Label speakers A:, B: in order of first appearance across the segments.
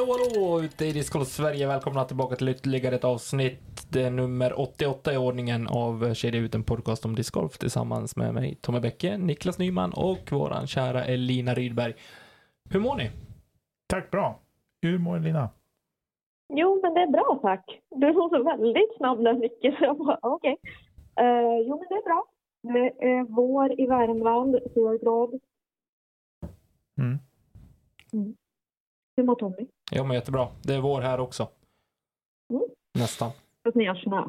A: Hallå hallå ute i Discord Sverige. Välkomna tillbaka till ytterligare ett avsnitt. Det är nummer 88 i ordningen av Kedja ut en podcast om discgolf tillsammans med mig, Tommy Bäcke, Niklas Nyman och våran kära Elina Rydberg. Hur mår ni?
B: Tack, bra. Hur mår Lina?
C: Jo, men det är bra tack. Du var så väldigt snabb där Micke, så jag bara okej. Eh, jo, men det är bra. Det är vår i Värmland, så jag är glad.
B: Mm.
C: Hur mår Tommy?
A: Jag mår jättebra. Det är vår här också.
C: Mm.
A: Nästan.
C: Fast ni har snö.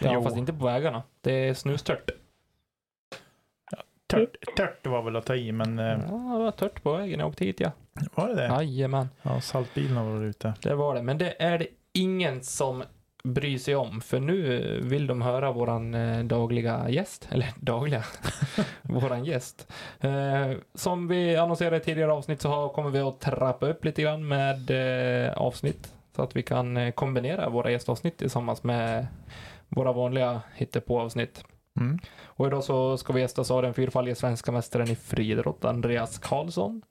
A: Ja,
B: Jo.
A: fast inte på vägarna. Det är snustört.
B: Tört, tört var väl att ta i, men
A: Ja,
B: eh,
A: det var tört på vägen jag åkte hit ja.
B: var det det?
A: Jajamän.
B: Ja, saltbilen var ute.
A: Det var det. Men det är det ingen som bryr sig om. För nu vill de höra våran eh, dagliga gäst. Eller dagliga. våran gäst. Eh, som vi annonserade i tidigare avsnitt så har, kommer vi att trappa upp lite grann med eh, avsnitt. Så att vi kan eh, kombinera våra gästavsnitt tillsammans med våra vanliga hittepå-avsnitt.
B: Mm.
A: Och idag så ska vi gästas av den fyrfaldige svenska mästaren i friidrott, Andreas Karlsson.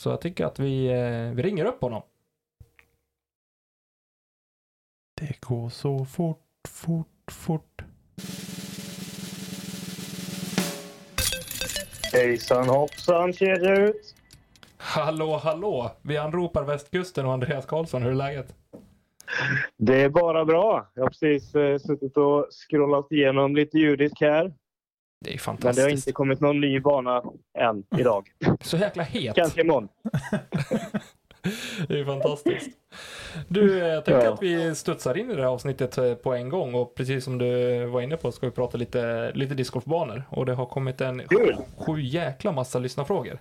A: Så jag tycker att vi, eh, vi ringer upp honom.
B: Det går så fort, fort, fort.
D: Hejsan hoppsan, ut.
A: Hallå, hallå! Vi anropar västkusten och Andreas Karlsson. Hur är läget?
D: Det är bara bra. Jag har precis eh, suttit och scrollat igenom lite judisk här.
A: Det är
D: Men
A: fantastiskt.
D: det har inte kommit någon ny bana än idag.
A: Så jäkla het.
D: Kanske imorgon.
A: Det är fantastiskt. Du, eh, jag tänker
D: Ja.
A: att vi studsar in i det här avsnittet eh, på en gång och precis som du var inne på ska vi prata lite, lite discgolfbanor och det har kommit en
D: Kul!
A: sju jäkla massa lyssnarfrågor.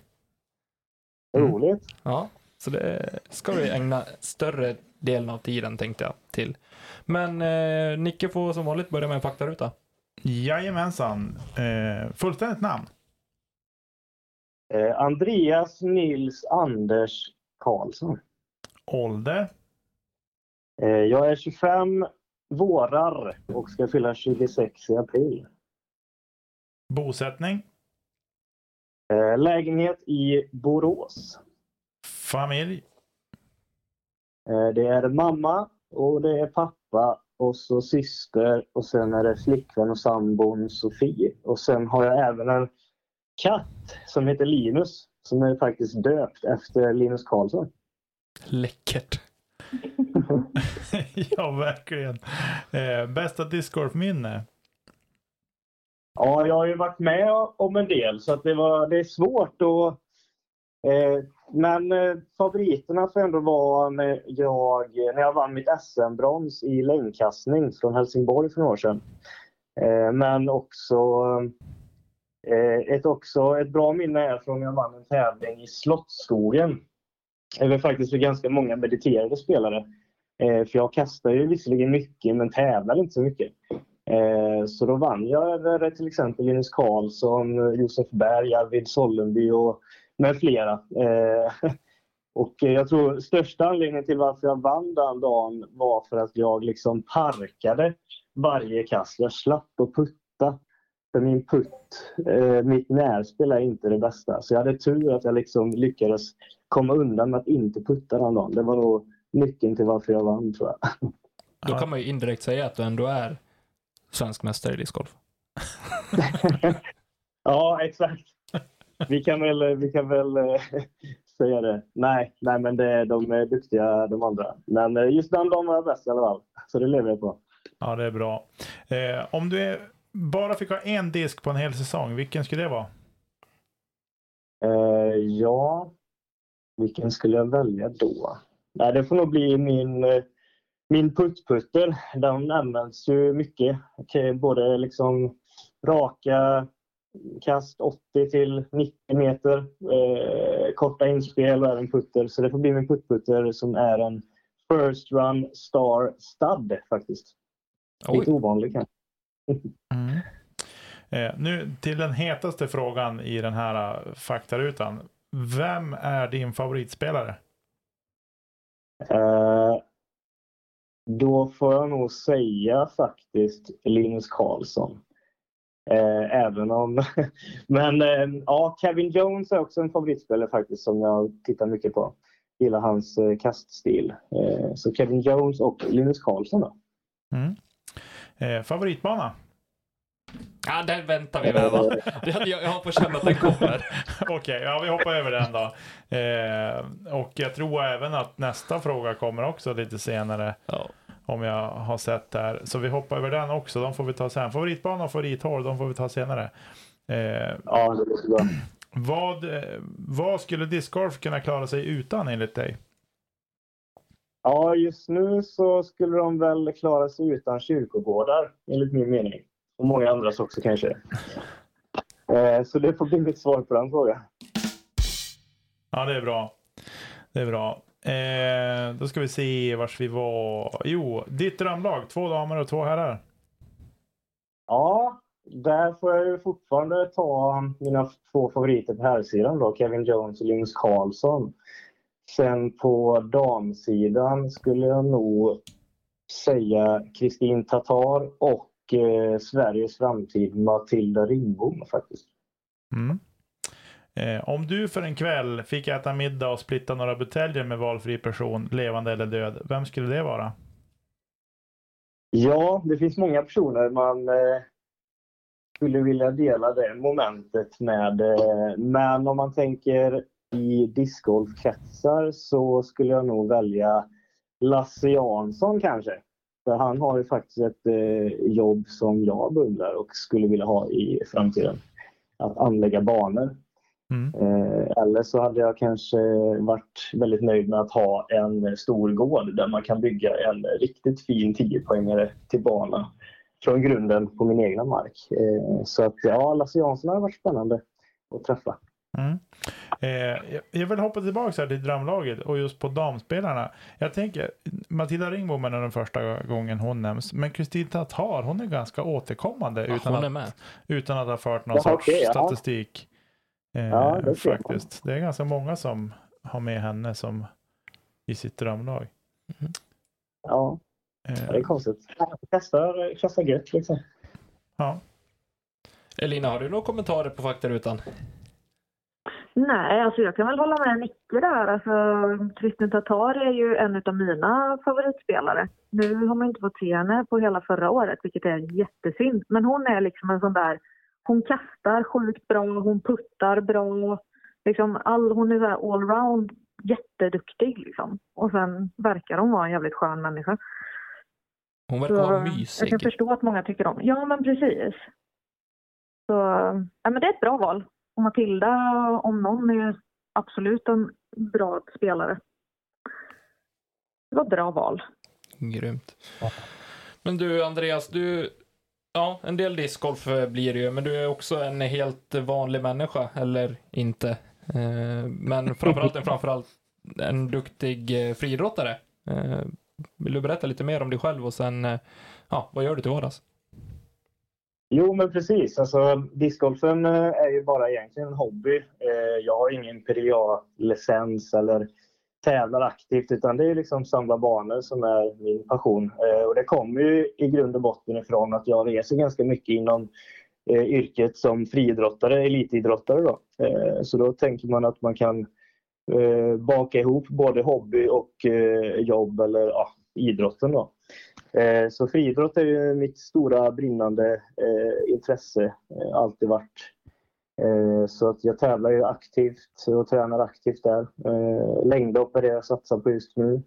D: Roligt.
A: Ja, så det ska vi ägna större delen av tiden tänkte jag till. Men eh, Nicke får som vanligt börja med en faktaruta.
B: Jajamensan. Eh, fullständigt namn?
D: Eh, Andreas Nils Anders Karlsson.
B: Ålder?
D: Eh, jag är 25 vårar och ska fylla 26 i april.
B: Bosättning?
D: Eh, lägenhet i Borås.
B: Familj?
D: Eh, det är mamma och det är pappa och så syster och sen är det flickvän och sambon Sofie. Och sen har jag även en katt som heter Linus som är faktiskt döpt efter Linus Karlsson.
A: Läckert.
B: ja, verkligen. Eh, bästa discgolfminne?
D: Ja, jag har ju varit med om en del så att det, var, det är svårt att... Eh, men eh, favoriterna får ändå vara när jag, när jag vann mitt SM-brons i längdkastning från Helsingborg för några år sedan. Eh, men också eh, Eh, ett, också ett bra minne är från när jag vann en tävling i Slottsskogen. Det var faktiskt för ganska många mediterade spelare. Eh, för jag kastar ju visserligen mycket men tävlar inte så mycket. Eh, Så då vann jag över eh, till exempel Linus Karlsson, Josef Berg, Arvid Sollenby och med flera. Eh, Och jag tror största anledningen till varför jag vann den dagen var för att jag liksom parkade varje kast. Jag slapp att putta. För min putt, eh, mitt närspel är inte det bästa. Så jag hade tur att jag liksom lyckades komma undan med att inte putta den dagen. Det var nog nyckeln till varför jag vann tror jag.
A: Då kan man ju indirekt säga att du ändå är svensk mästare i discgolf.
D: Ja, exakt. Vi kan väl, vi kan väl eh, säga det. Nej, nej, men det, de är duktiga de andra. Men eh, just den dagen var jag bäst i alla fall. Så det lever jag på.
B: Ja, det är bra. Eh, om du är bara fick ha en disk på en hel säsong, vilken skulle det vara?
D: Eh, ja, vilken skulle jag välja då? Nej, det får nog bli min, eh, min puttputter. Den används ju mycket. Både liksom raka kast 80 till 90 meter, eh, korta inspel och även putter. Så det får bli min puttputter som är en First Run Star Stud faktiskt. Lite
A: Oj.
D: ovanlig kanske.
B: Mm. Eh, nu till den hetaste frågan i den här eh, faktarutan. Vem är din favoritspelare?
D: Eh, då får jag nog säga faktiskt Linus Karlsson. Eh, även om... Men eh, ja, Kevin Jones är också en favoritspelare faktiskt som jag tittar mycket på. Gillar hans eh, kaststil. Eh, så Kevin Jones och Linus Karlsson då.
B: Mm. Eh, favoritbana?
A: Ja, den väntar vi med va? Jag, jag har på känn att den kommer.
B: Okej, ja vi hoppar över den då. Eh, och jag tror även att nästa fråga kommer också lite senare.
A: Ja.
B: Om jag har sett där. Så vi hoppar över den också. De får vi ta sen. Favoritbana och favorithål, de får vi ta senare. Eh,
D: Ja, det låter bra.
B: vad, eh, vad skulle discgolf kunna klara sig utan enligt dig?
D: Ja, just nu så skulle de väl klara sig utan kyrkogårdar enligt min mening. Och många andras också kanske. Eh, så det får bli mitt svar på den frågan.
B: Ja, det är bra. Det är bra. Eh, då ska vi se vars vi var. Jo, ditt drömlag. Två damer och två herrar.
D: Ja, där får jag ju fortfarande ta mina två favoriter på herrsidan då, Kevin Jones och Linus Karlsson. Sen på damsidan skulle jag nog säga Kristin Tatar och eh, Sveriges framtid Matilda Ringbom faktiskt.
B: Mm. Eh, om du för en kväll fick äta middag och splitta några buteljer med valfri person, levande eller död, vem skulle det vara?
D: Ja, det finns många personer man eh, skulle vilja dela det momentet med. Eh, men om man tänker i discgolfkretsar så skulle jag nog välja Lasse Jansson kanske. För han har ju faktiskt ett eh, jobb som jag beundrar och skulle vilja ha i framtiden. Att anlägga banor.
B: Mm.
D: Eh, eller så hade jag kanske varit väldigt nöjd med att ha en stor gård där man kan bygga en riktigt fin 10-poängare till bana från grunden på min egna mark. Eh, så att ja, Lasse Jansson har varit spännande att träffa.
B: Mm. Eh, jag- vill hoppa tillbaka här till drömlaget och just på damspelarna. Jag tänker, Matilda Ringbom är den första gången hon nämns. Men Kristin Tatar, hon är ganska återkommande
A: Ja,
B: utan, att,
A: med.
B: utan att ha fört någon
D: Ja,
B: sorts
D: ja.
B: statistik. Eh,
D: Ja, det
B: faktiskt. Det är ganska många som har med henne som i sitt drömlag.
D: Ja,
B: Eh,
D: det är konstigt. Kastar, kastar gött liksom.
B: ja.
A: Elina, har du några kommentarer på faktarutan?
C: Nej, alltså jag kan väl hålla med Nicke där. Alltså, Kristin Tatar är ju en av mina favoritspelare. Nu har man inte fått se henne på hela förra året, vilket är jättesynd. Men hon är liksom en sån där... Hon kastar sjukt bra, hon puttar bra. Liksom all, hon är så här allround jätteduktig. Liksom. Och sen verkar hon vara en jävligt skön människa.
A: Hon verkar vara
C: jag kan
A: mysig.
C: förstå att många tycker om. Ja, men precis. Så, ja, men det är ett bra val. Och Matilda, om någon, är absolut en bra spelare. Det var ett bra val.
A: Grymt. Men du Andreas, du, ja, en del discgolf eh, blir det ju, men du är också en helt vanlig människa, eller inte. Eh, Men framförallt en, framförallt en duktig eh, friidrottare. Vill du berätta lite mer om dig själv och sen, ja, vad gör du till vardags?
D: Jo, men precis. Alltså, discgolfen eh, är ju bara egentligen en hobby. Eh, jag har ingen PDA-licens eller tävlar aktivt utan det är liksom samla banor som är min passion. Eh, och det kommer ju i grund och botten ifrån att jag reser ganska mycket inom yrket som friidrottare, elitidrottare. Då. Så då tänker man att man kan baka ihop både hobby och jobb eller ja, idrotten. Då. Eh, Så friidrott är ju mitt stora brinnande eh, intresse. Eh, alltid varit. Eh, så att jag tävlar ju aktivt och tränar aktivt där. Eh, längdhopp är det jag satsar på just nu.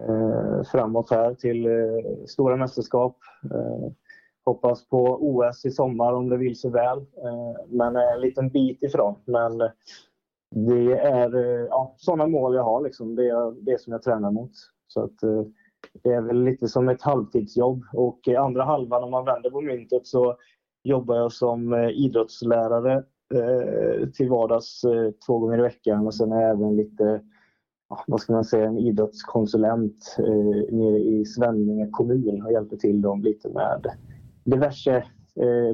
D: Eh, framåt här till eh, stora mästerskap. Eh, hoppas på OS i sommar om det vill sig väl. Eh, men är en liten bit ifrån. Men det är eh, ja, sådana mål jag har. Liksom. Det är det som jag tränar mot. Så att, eh, det är väl lite som ett halvtidsjobb. Och i andra halvan, om man vänder på myntet, så jobbar jag som eh, idrottslärare eh, till vardags eh, två gånger i veckan. Och sen är jag även lite, vad ska man säga, en idrottskonsulent nere i Svenninge kommun och hjälper till dem lite med diverse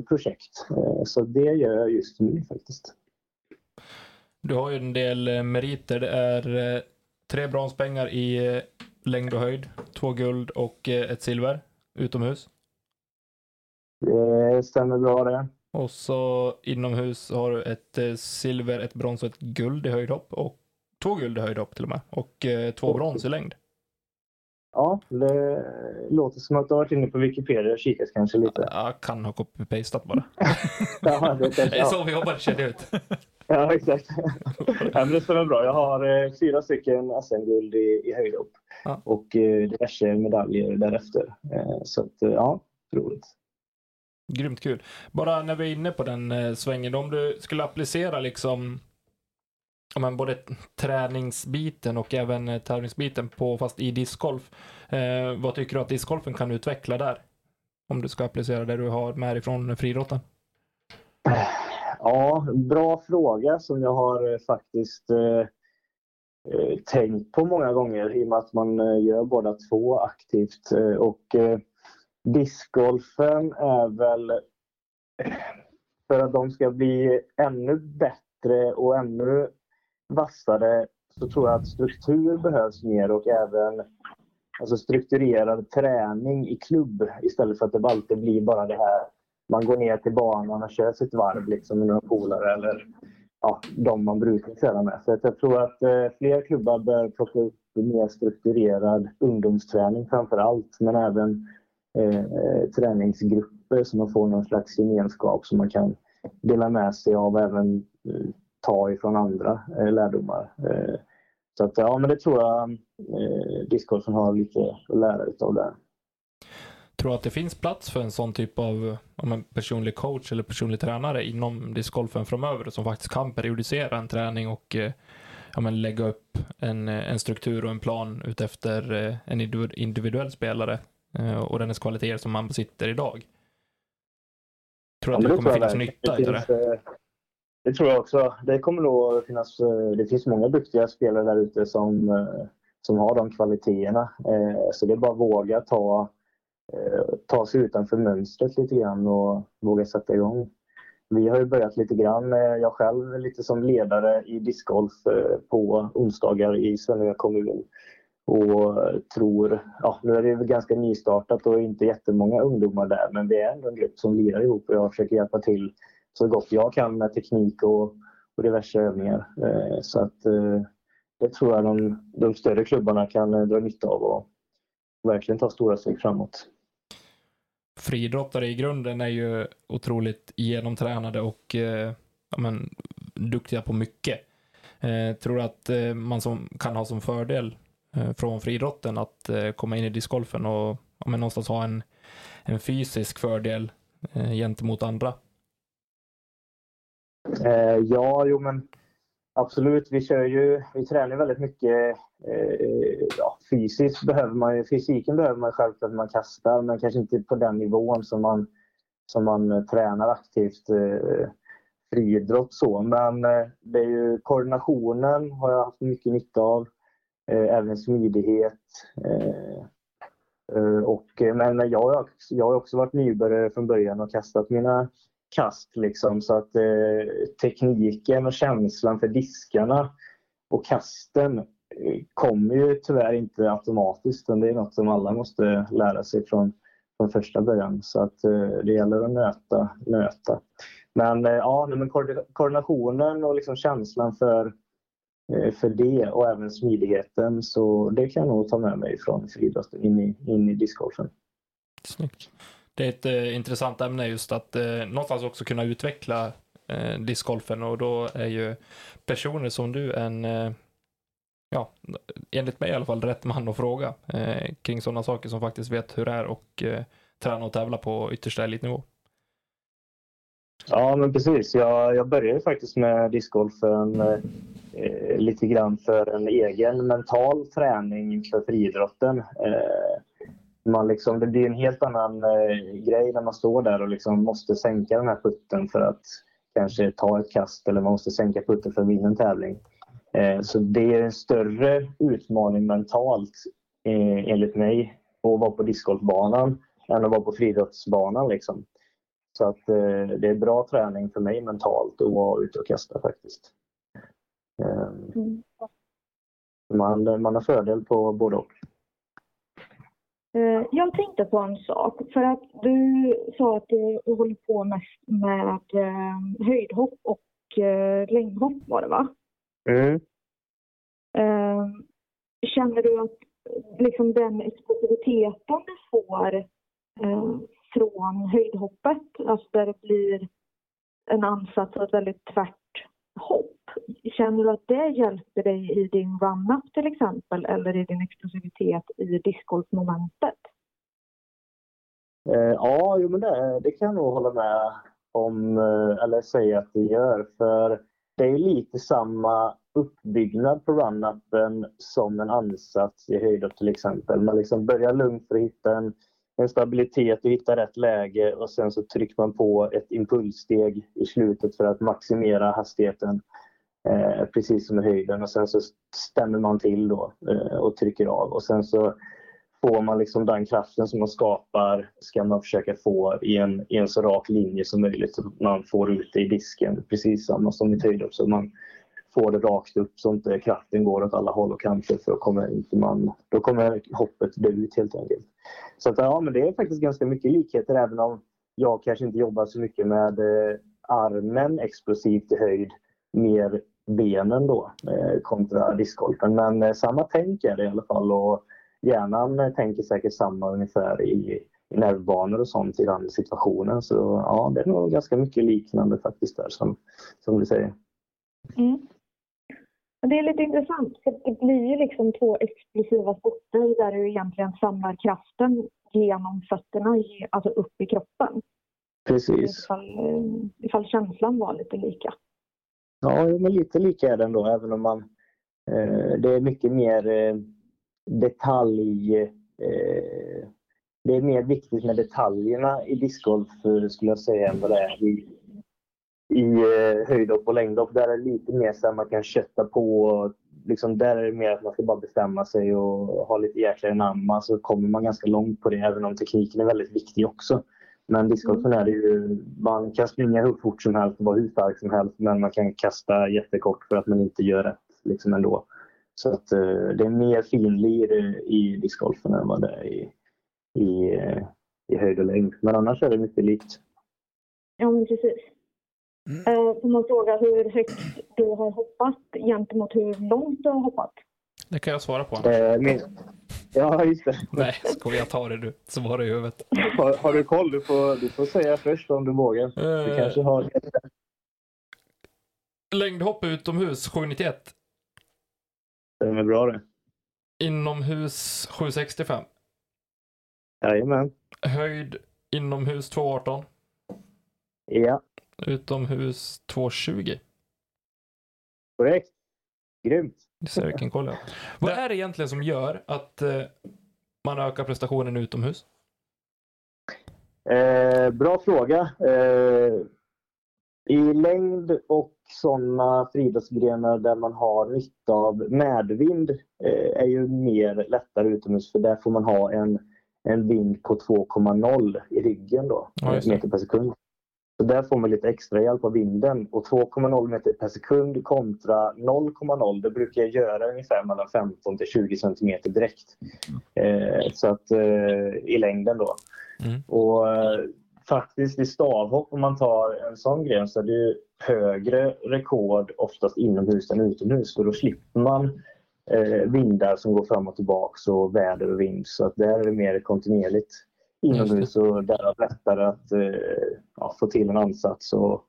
D: projekt. Så det gör jag just nu faktiskt.
A: Du har ju en del meriter. Det är tre bronspengar i längd och höjd, två guld och ett silver utomhus.
D: Det stämmer bra det.
A: Och så inomhus har du ett silver, ett brons och ett guld i höjdhopp och två guld i höjdhopp till och med och två brons i längd.
D: Ja, det låter som att du har varit inne på Wikipedia och kikat kanske lite.
A: Jag kan ha copy-pastat bara.
D: ja, det,
A: det är så vi jobbar, känner ut.
D: Ja, exakt. ja, det stämmer bra. Jag har eh, fyra stycken SM-guld i, i höjdhopp ja. och eh, diverse medaljer därefter. Eh, så att, eh, ja, roligt.
A: Grymt kul. Bara när vi är inne på den eh, svängen, om du skulle applicera liksom men både träningsbiten och även eh, tävlingsbiten på fast i discgolf. Eh, vad tycker du att discgolfen kan utveckla där? Om du ska applicera det du har med ifrån friidrotten?
D: Ja, bra fråga som jag har eh, faktiskt eh, eh, tänkt på många gånger i och med att man eh, gör båda två aktivt. Och eh, discgolfen är väl för att de ska bli ännu bättre och ännu vassare så tror jag att struktur behövs mer och även alltså strukturerad träning i klubb istället för att det alltid blir bara det här man går ner till banan och kör sitt varv liksom med några polare eller ja, de man brukar köra med. Så jag tror att eh, fler klubbar bör plocka upp mer strukturerad ungdomsträning framför allt, men även eh, träningsgrupper så man får någon slags gemenskap som man kan dela med sig av och även eh, ta ifrån andra eh, lärdomar. Eh, så att, ja, men det tror jag eh, discgolfen har lite att lära utav där.
A: Tror att det finns plats för en sån typ av en personlig coach eller personlig tränare inom discgolfen framöver som faktiskt kan periodisera en träning och eh, ja, men lägga upp en, en struktur och en plan utefter eh, en individuell spelare eh, och dennes kvaliteter som man besitter idag? Tror du ja, att det kommer finnas det. nytta i det?
D: Det tror jag också. Det kommer nog finnas, det finns många duktiga spelare där ute som, som har de kvaliteterna. Så det är bara att våga ta Eh, Eh, ta sig utanför mönstret lite grann och våga sätta igång. Vi har ju börjat lite grann, eh, jag själv lite som ledare i discgolf eh, på onsdagar i Svenljunga kommun. Och tror, ja nu är det ganska nystartat och inte jättemånga ungdomar där men vi är ändå en grupp som lirar ihop och jag försöker hjälpa till så gott jag kan med teknik och, och diverse övningar. Så att det tror jag de, de större klubbarna kan dra nytta av och verkligen ta stora steg framåt
A: friidrottare i grunden är ju otroligt genomtränade och eh, ja, men, duktiga på mycket. Eh, tror du att eh, man som, kan ha som fördel eh, från friidrotten att eh, komma in i discgolfen och ja, men, någonstans ha en, en fysisk fördel eh, gentemot andra?
D: Eh, ja, jo men absolut. Vi kör ju, vi tränar väldigt mycket eh, ja, fysiskt behöver man ju, fysiken behöver man självklart när man kastar men kanske inte på den nivån som man, som man tränar aktivt eh, friidrott så. Men eh, det är ju koordinationen har jag haft mycket nytta av. Eh, även smidighet. Eh, eh och, men jag, jag har också varit nybörjare från början och kastat mina kast liksom så att eh, tekniken och känslan för diskarna och kasten eh, kommer ju tyvärr inte automatiskt utan det är något som alla måste lära sig från, från första början. Så att eh, det gäller att nöta. nöta. Men eh, ja, men koordinationen och liksom känslan för, eh, för det och även smidigheten så det kan jag nog ta med mig från friidrotten in i, in i discgolfen.
A: Snyggt. Det är ett eh, intressant ämne just att eh, någonstans också kunna utveckla eh, discgolfen och då är ju personer som du en eh, ja, enligt mig i alla fall, rätt man att fråga eh, kring sådana saker som faktiskt vet hur det är och eh, träna och tävla på yttersta elitnivå.
D: Ja, men precis. Jag, jag började faktiskt med discgolfen eh, lite grann för en egen mental träning för friidrotten. Eh, man liksom, det blir en helt annan eh, grej när man står där och liksom måste sänka den här putten för att kanske ta ett kast eller man måste sänka putten för att vinna en tävling. Eh, så det är en större utmaning mentalt eh, enligt mig att vara på discgolfbanan än att vara på friidrottsbanan. Liksom. Så att eh, det är bra träning för mig mentalt att vara ute och kasta faktiskt. Eh,
C: Mm.
D: man, man har fördel på både och.
C: Eh, Jag tänkte på en sak. För att du sa att du håller på mest med eh, höjdhopp och eh, längdhopp var det va?
D: Mm.
C: Känner du att liksom den explosiviteten du får från höjdhoppet, alltså där det blir en ansats och ett väldigt tvärt hopp. Känner du att det hjälper dig i din run-up till exempel eller i din explosivitet i discgolfmomentet?
D: Eh, ja, jo, men det, det kan jag nog hålla med om, eh, eller säga att det gör. För det är lite samma uppbyggnad på run-upen som en ansats i höjdhopp till exempel. Man liksom börjar lugnt för att hitta en, en stabilitet och hitta rätt läge och sen så trycker man på ett impulssteg i slutet för att maximera hastigheten. Eh, precis som i höjden och sen så stämmer man till då eh, och trycker av och sen så får man liksom den kraften som man skapar ska man försöka få i en, i en så rak linje som möjligt så man får ut det i disken precis samma som i höjdhopp så man får det rakt upp så inte kraften går åt alla håll och kanter för då kommer, inte man, då kommer hoppet dö ut helt enkelt. Så att, ja, men det är faktiskt ganska mycket likheter även om jag kanske inte jobbar så mycket med eh, armen explosivt i höjd, mer benen då eh, kontra discgolfen. Men eh, samma tänk är det i alla fall och hjärnan eh, tänker säkert samma ungefär i, i nervbanor och sånt i den situationen. Så ja, det är nog ganska mycket liknande faktiskt där som, som du säger.
C: Mm. Det är lite intressant för det blir ju liksom två explosiva sporter där du egentligen samlar kraften genom fötterna, alltså upp i kroppen.
D: Precis.
C: Ifall, eh, ifall känslan var lite lika.
D: Ja, men lite lika är det ändå, även om man... Eh, det är mycket mer eh, detalj... Eh, det är mer viktigt med detaljerna i discgolf, eh, skulle jag säga, än vad det är i, i eh, höjdhopp och längdhopp. Där är det lite mer så att man kan kötta på. och Liksom, där är det mer att man ska bara bestämma sig och ha lite jäklar anamma så kommer man ganska långt på det, även om tekniken är väldigt viktig också. Men discgolfen är det ju, man kan springa hur fort som helst och vara hur stark som helst men man kan kasta jättekort för att man inte gör rätt liksom ändå. Så att eh, det är mer finlir i, i discgolfen än vad det är i, i, eh, i höjd och längd. Men annars är det mycket likt.
C: Ja, men precis. Eh, Får man fråga hur högt du har hoppat gentemot hur långt du har hoppat?
A: Det kan jag svara på.
D: Eh, min, ja, just det.
A: Nej, ska jag ta det du? Svara i huvudet.
D: Har, har du koll? Du får, du får säga först om du vågar. Du
A: Eh,
D: kanske har...
A: längdhopp utomhus 791.
D: Det är bra det.
A: Inomhus 765.
D: Jajamän.
A: Höjd inomhus 218.
D: Ja,
A: Utomhus 220.
D: korrekt. Grymt.
A: Du ser vilken koll jag. Vad är det egentligen som gör att eh, man ökar prestationen utomhus?
D: Eh, bra fråga. Eh, I längd och sådana friidrottsgrenar där man har nytta av medvind eh, är ju mer lättare utomhus för där får man ha en, en vind på 2,0 i ryggen då,
A: Ja,
D: meter per sekund. Så där får man lite extra hjälp av vinden och 2,0 meter per sekund kontra 0,0 det brukar jag göra ungefär mellan 15 till 20 centimeter direkt. Eh, så att eh, i längden då.
A: Mm.
D: Och eh, faktiskt i stavhopp om man tar en sån gren så är det högre rekord oftast inomhus än utomhus för då slipper man eh, vindar som går fram och tillbaks och väder och vind så att där är det mer kontinuerligt inomhus och därav lättare att eh, ja, få till en ansats och,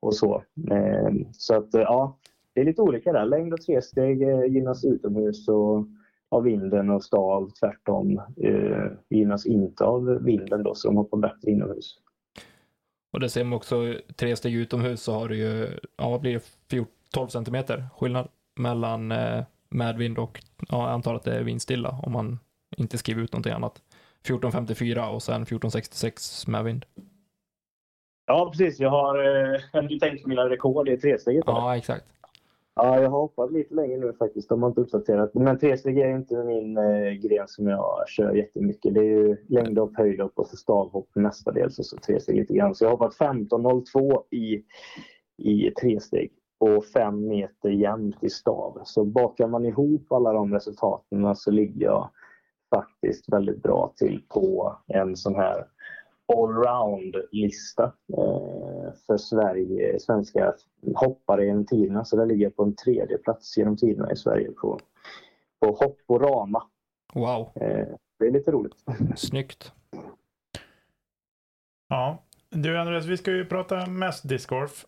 D: och så. Eh, så att eh, ja, det är lite olika där. Längd och tresteg eh, gynnas utomhus och av vinden och stav tvärtom eh, gynnas inte av vinden då, så de hoppar bättre inomhus.
A: Och det ser man också, tre steg utomhus så har du ju, ja vad blir det, 14, 12 centimeter skillnad mellan eh, medvind och, ja, jag antar att det är vindstilla om man inte skriver ut någonting annat. 1454 och sen 1466 medvind.
D: Ja, precis. Jag har, eh, du tänkte mina rekord i tresteget?
A: Ja, exakt.
D: Ja, jag har hoppat lite längre nu faktiskt. De har inte uppdaterat. Men tresteg är inte min eh, gren som jag kör jättemycket. Det är ju längdhopp, höjdhopp och så stavhopp mestadels och så tresteg lite grann. Så jag har hoppat 15.02 i, i tresteg och fem meter jämnt i stav. Så bakar man ihop alla de resultaten så ligger jag faktiskt väldigt bra till på en sån här allround-lista eh, för Sverige, svenska hoppare genom tiderna. Så där ligger jag på en tredje plats genom tiderna i Sverige på, på hopporama.
A: Wow,
D: Eh, det är lite roligt.
A: snyggt.
B: Ja. Du Andreas, vi ska ju prata mest discgolf.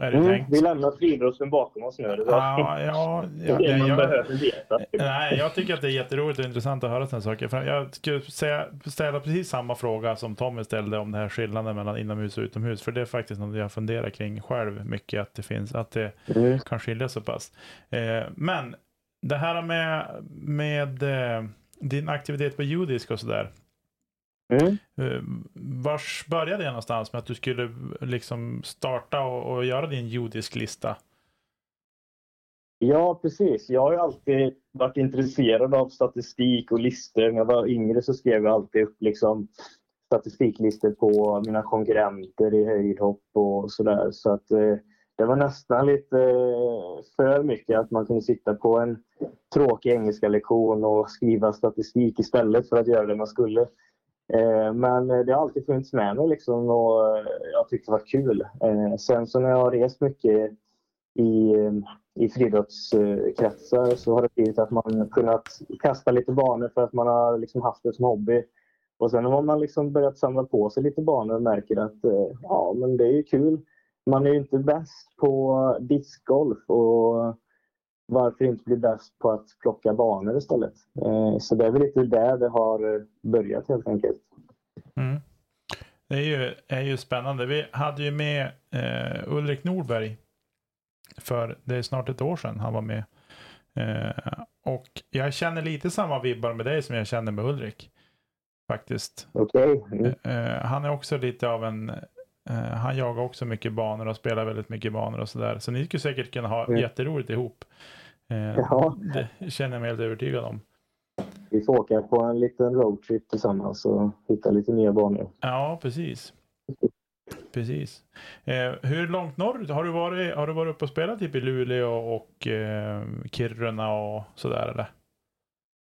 B: Är det
D: Mm,
B: tänkt?
D: vi lämnar friidrotten bakom oss nu. Det
B: Ja, ja, ja,
D: det man
B: jag,
D: behöver veta.
B: nej, jag tycker att det är jätteroligt och intressant att höra sådana saker. För jag skulle säga, ställa precis samma fråga som Tommy ställde om den här skillnaden mellan inomhus och utomhus. För det är faktiskt något jag funderar kring själv mycket, att det finns, att det
D: Mm.
B: kan skilja så pass. Eh, men det här med, med eh, din aktivitet på judisk och sådär.
D: Mm.
B: Eh, Vars började det någonstans med att du skulle liksom starta och, och göra din judisk lista?
D: Ja, precis. Jag har alltid varit intresserad av statistik och listor. När jag var yngre så skrev jag alltid upp liksom statistiklistor på mina konkurrenter i höjdhopp och sådär. Så att eh, det var nästan lite eh, för mycket att man kunde sitta på en tråkig engelska lektion och skriva statistik istället för att göra det man skulle. Eh, men eh, det har alltid funnits med mig liksom och eh, jag tyckte det var kul. Sen så när jag har rest mycket i, i friidrottskretsar så har det blivit att man kunnat kasta lite banor för att man har liksom haft det som hobby. Och sen har man liksom börjat samla på sig lite banor och märker att ja, men det är ju kul. Man är ju inte bäst på discgolf och varför inte bli bäst på att plocka banor istället? Eh, Så det är väl lite där det har eh, börjat helt enkelt.
B: Mm. Det är ju, är ju spännande. Vi hade ju med eh, Ulrik Norberg för det är snart ett år sedan han var med. Eh, och jag känner lite samma vibbar med dig som jag känner med Ulrik. Faktiskt.
D: Okej? Mm.
B: Eh, han är också lite av en eh, han jagar också mycket banor och spelar väldigt mycket banor och sådär. Så ni skulle säkert kunna ha
D: Mm.
B: jätteroligt ihop. Eh,
D: Ja.
B: Det känner jag mig helt övertygad om.
D: Vi får åka på en liten roadtrip tillsammans och hitta lite nya banor.
B: Ja, precis. Precis. Eh, hur långt norrut har du varit? Har du varit uppe och spelat typ i Luleå och eh, Kiruna och sådär eller?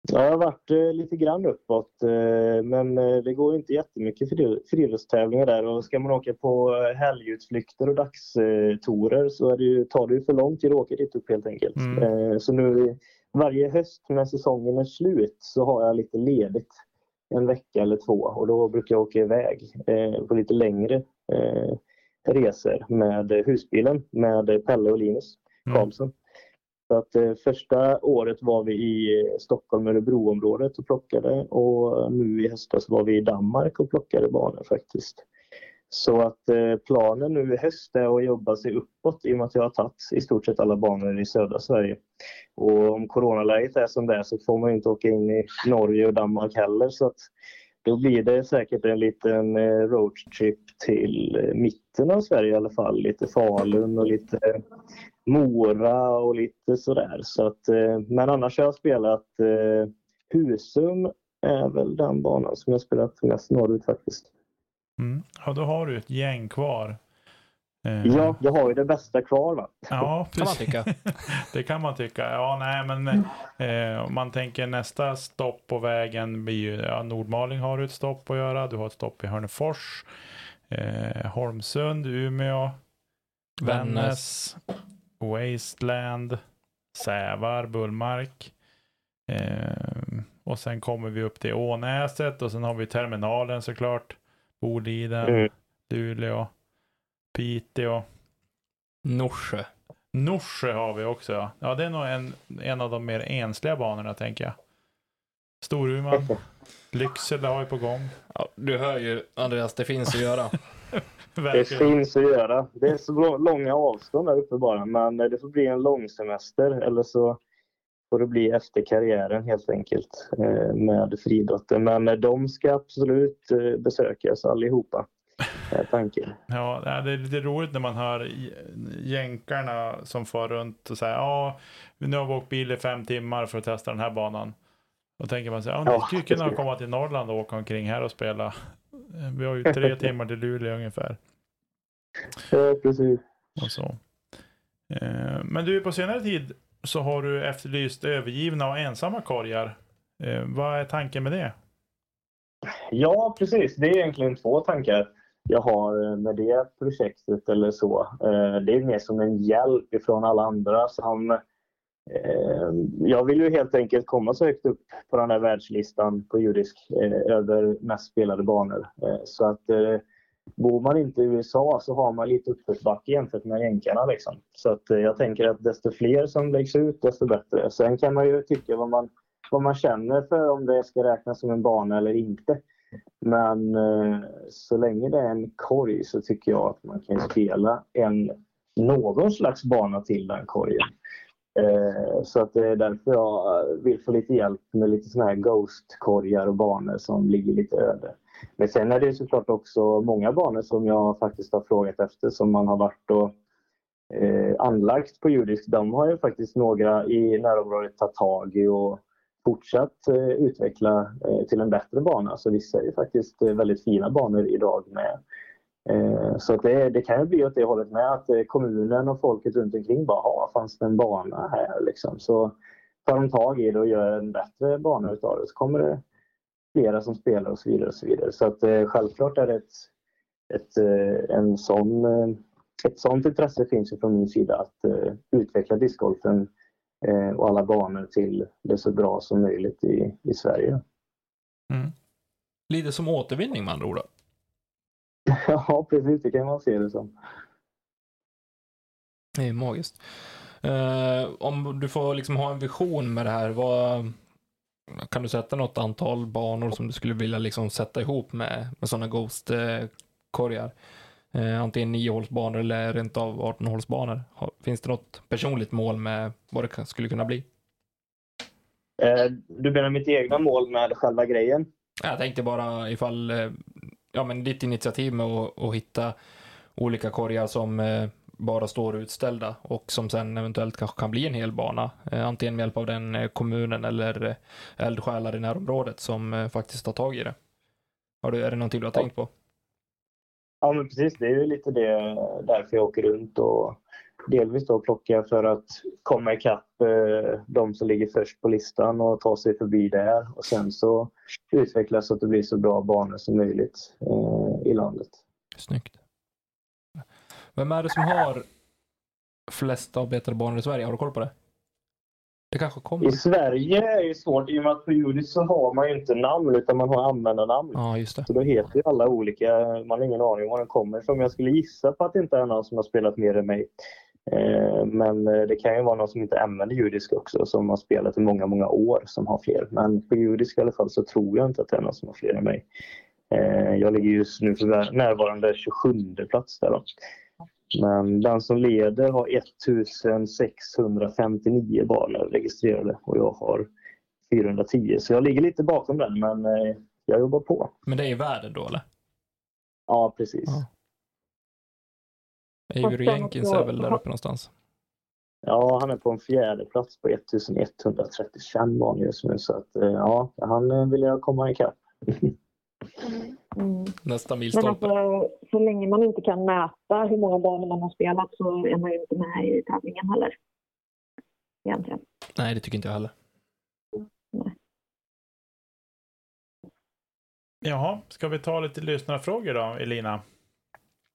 D: Ja, jag har varit eh, lite grann uppåt, eh, men eh, det går inte jättemycket fri- friidrottstävlingar där. Och ska man åka på helgutflykter och dagstorer så är det ju, tar det ju för lång tid att åka dit upp helt enkelt.
B: Mm.
D: Så nu varje höst när säsongen är slut så har jag lite ledigt en vecka eller två och då brukar jag åka iväg på lite längre resor med husbilen med Pelle och Linus
B: Mm.
D: Så att, eh, första året var vi i Stockholm Örebroområdet och plockade och nu i höstas var vi i Danmark och plockade banor faktiskt. Så att eh, planen nu i höst är att jobba sig uppåt i och med att jag har tagit i stort sett alla banor i södra Sverige. Och om coronaläget är som det är så får man inte åka in i Norge och Danmark heller. Så att då blir det säkert en liten eh, roadtrip till eh, mitten av Sverige i alla fall. Lite Falun och lite Mora och lite sådär. Så att, eh, men annars har jag spelat Husum är väl den banan som jag spelat mest norrut faktiskt.
B: Mm. Ja, då har du ett gäng kvar. Eh,
D: Ja, jag har ju det bästa kvar va?
B: ja
A: Kan man
B: precis.
A: tycka.
B: det kan man tycka. Ja, nej, men eh, om man tänker nästa stopp på vägen blir ju, ja, Nordmaling har du ett stopp att göra. Du har ett stopp i Hörnefors, eh, Holmsund, Umeå, Vännäs, Wasteland, Sävar, Bullmark. Eh, och sen kommer vi upp till Ånäset och sen har vi terminalen såklart. Boliden,
D: Mm.
B: Luleå, Piteå.
A: Norsjö.
B: Norsjö har vi också. Ja, ja det är nog en, en av de mer ensliga banorna tänker jag. Storuman. Lycksele har ju på gång.
A: Ja, du hör ju Andreas, det finns att göra.
D: Det finns att göra. Det är så lå- långa avstånd där uppe bara. Men det får bli en lång semester eller så får det bli efter karriären helt enkelt eh, med friidrotten. Men de ska absolut eh, besökas allihopa. Är tanken.
B: Ja, det är- lite roligt när man hör jänkarna som far runt och säger ja, nu har vi åkt bil i fem timmar för att testa den här banan. Då tänker man sig, ja, ni
D: Ja,
B: skulle kunna komma till Norrland och åka omkring här och spela. Eh, Vi har ju tre timmar till Luleå ungefär.
D: Eh, precis.
B: Och så. Eh, Men du, på senare tid så har du efterlyst övergivna och ensamma korgar. Eh, Vad är tanken med det?
D: Ja, precis. Det är egentligen två tankar jag har eh, med det projektet eller så. Eh, det är mer som en hjälp ifrån alla andra som eh, jag vill ju helt enkelt komma så högt upp på den här världslistan på judisk över mest spelade banor. Så att bor man inte i USA så har man lite uppförsbacke jämfört med jänkarna. Liksom. Så att jag tänker att desto fler som läggs ut desto bättre. Sen kan man ju tycka vad man, vad man känner för om det ska räknas som en bana eller inte. Men eh, så länge det är en korg så tycker jag att man kan spela en, någon slags bana till den korgen. Eh, så att det är därför jag eh, vill få lite hjälp med lite såna här ghost-korgar och banor som ligger lite öde. Men sen är det såklart också många banor som jag faktiskt har frågat efter som man har varit och eh, anlagt på judisk. De har ju faktiskt några i närområdet tagit tag i och fortsatt eh, utveckla eh, till en bättre bana. Så vissa är ju faktiskt eh, väldigt fina banor idag med. Så att det, det kan ju bli åt det hållet med att kommunen och folket runt omkring bara "Ha, fanns det en bana här liksom. Så tar de tag i det och gör en bättre bana utav det så kommer det flera som spelar och så vidare. Och så vidare. Så att självklart är det ett, ett, en sån, ett sånt intresse finns ju från min sida att utveckla discgolfen eh, och alla banor till det så bra som möjligt i, i Sverige.
A: Lite som återvinning med andra ord.
D: ja, precis. Det kan man se det som.
A: Det är magiskt. Eh, om du får liksom ha en vision med det här, vad, kan du sätta något antal banor som du skulle vilja liksom sätta ihop med, med sådana Ghost-korgar? Eh, antingen 9-hålsbanor eller rent av 18-hålsbanor. Har- Finns det något personligt mål med vad det skulle kunna bli?
D: Eh, du menar mitt egna mål med själva grejen?
A: Jag tänkte bara ifall, eh, ja men ditt initiativ med att, att hitta olika korgar som eh, bara står utställda och som sen eventuellt kanske kan bli en hel bana. Eh, Antingen med hjälp av den eh, kommunen eller eh, eldsjälar i närområdet som faktiskt tar tag i det. Har du, är det någonting du har tänkt på?
D: Ja, men precis. Det är ju lite det, därför jag åker runt och delvis då plockar för att komma ikapp eh, de som ligger först på listan och ta sig förbi där. Och sen så utvecklas så att det blir så bra banor som möjligt eh, i landet.
A: Snyggt. Vem är det som har flest avbetade banor i Sverige? Har du koll på det? Det kanske kommer?
D: I Sverige är det svårt i och med att på judisk så har man ju inte namn utan man har användarnamn.
A: Ja, just det.
D: Så då heter ju alla olika, man har ingen aning om var den kommer ifrån. Jag skulle gissa på att det inte är någon som har spelat mer än mig. Eh, Men eh, det kan ju vara någon som inte använder judisk också som har spelat i många, många år som har fler. Men på judisk i alla fall så tror jag inte att det är någon som har fler än mig. Eh, Jag ligger just nu för närvarande 27 plats där då. Men den som leder har 1659 banor registrerade och jag har 410. Så jag ligger lite bakom den men eh, jag jobbar på.
A: Men det är i världen då, eller?
D: Ja, precis.
A: Ja. Avery Jenkins är väl där uppe någonstans.
D: Ja, han är på en fjärde plats på 1135 banor just nu. Så att, eh, ja, han eh, vill jag komma ikapp.
C: Mm.
A: Nästa
C: Men
A: milstolpe.
C: alltså, så länge man inte kan mäta hur många banor man har spelat så är man ju inte med i tävlingen heller. Egentligen.
A: Nej, det tycker inte jag heller.
B: Jaha, ska vi ta lite lyssnarfrågor då, Elina?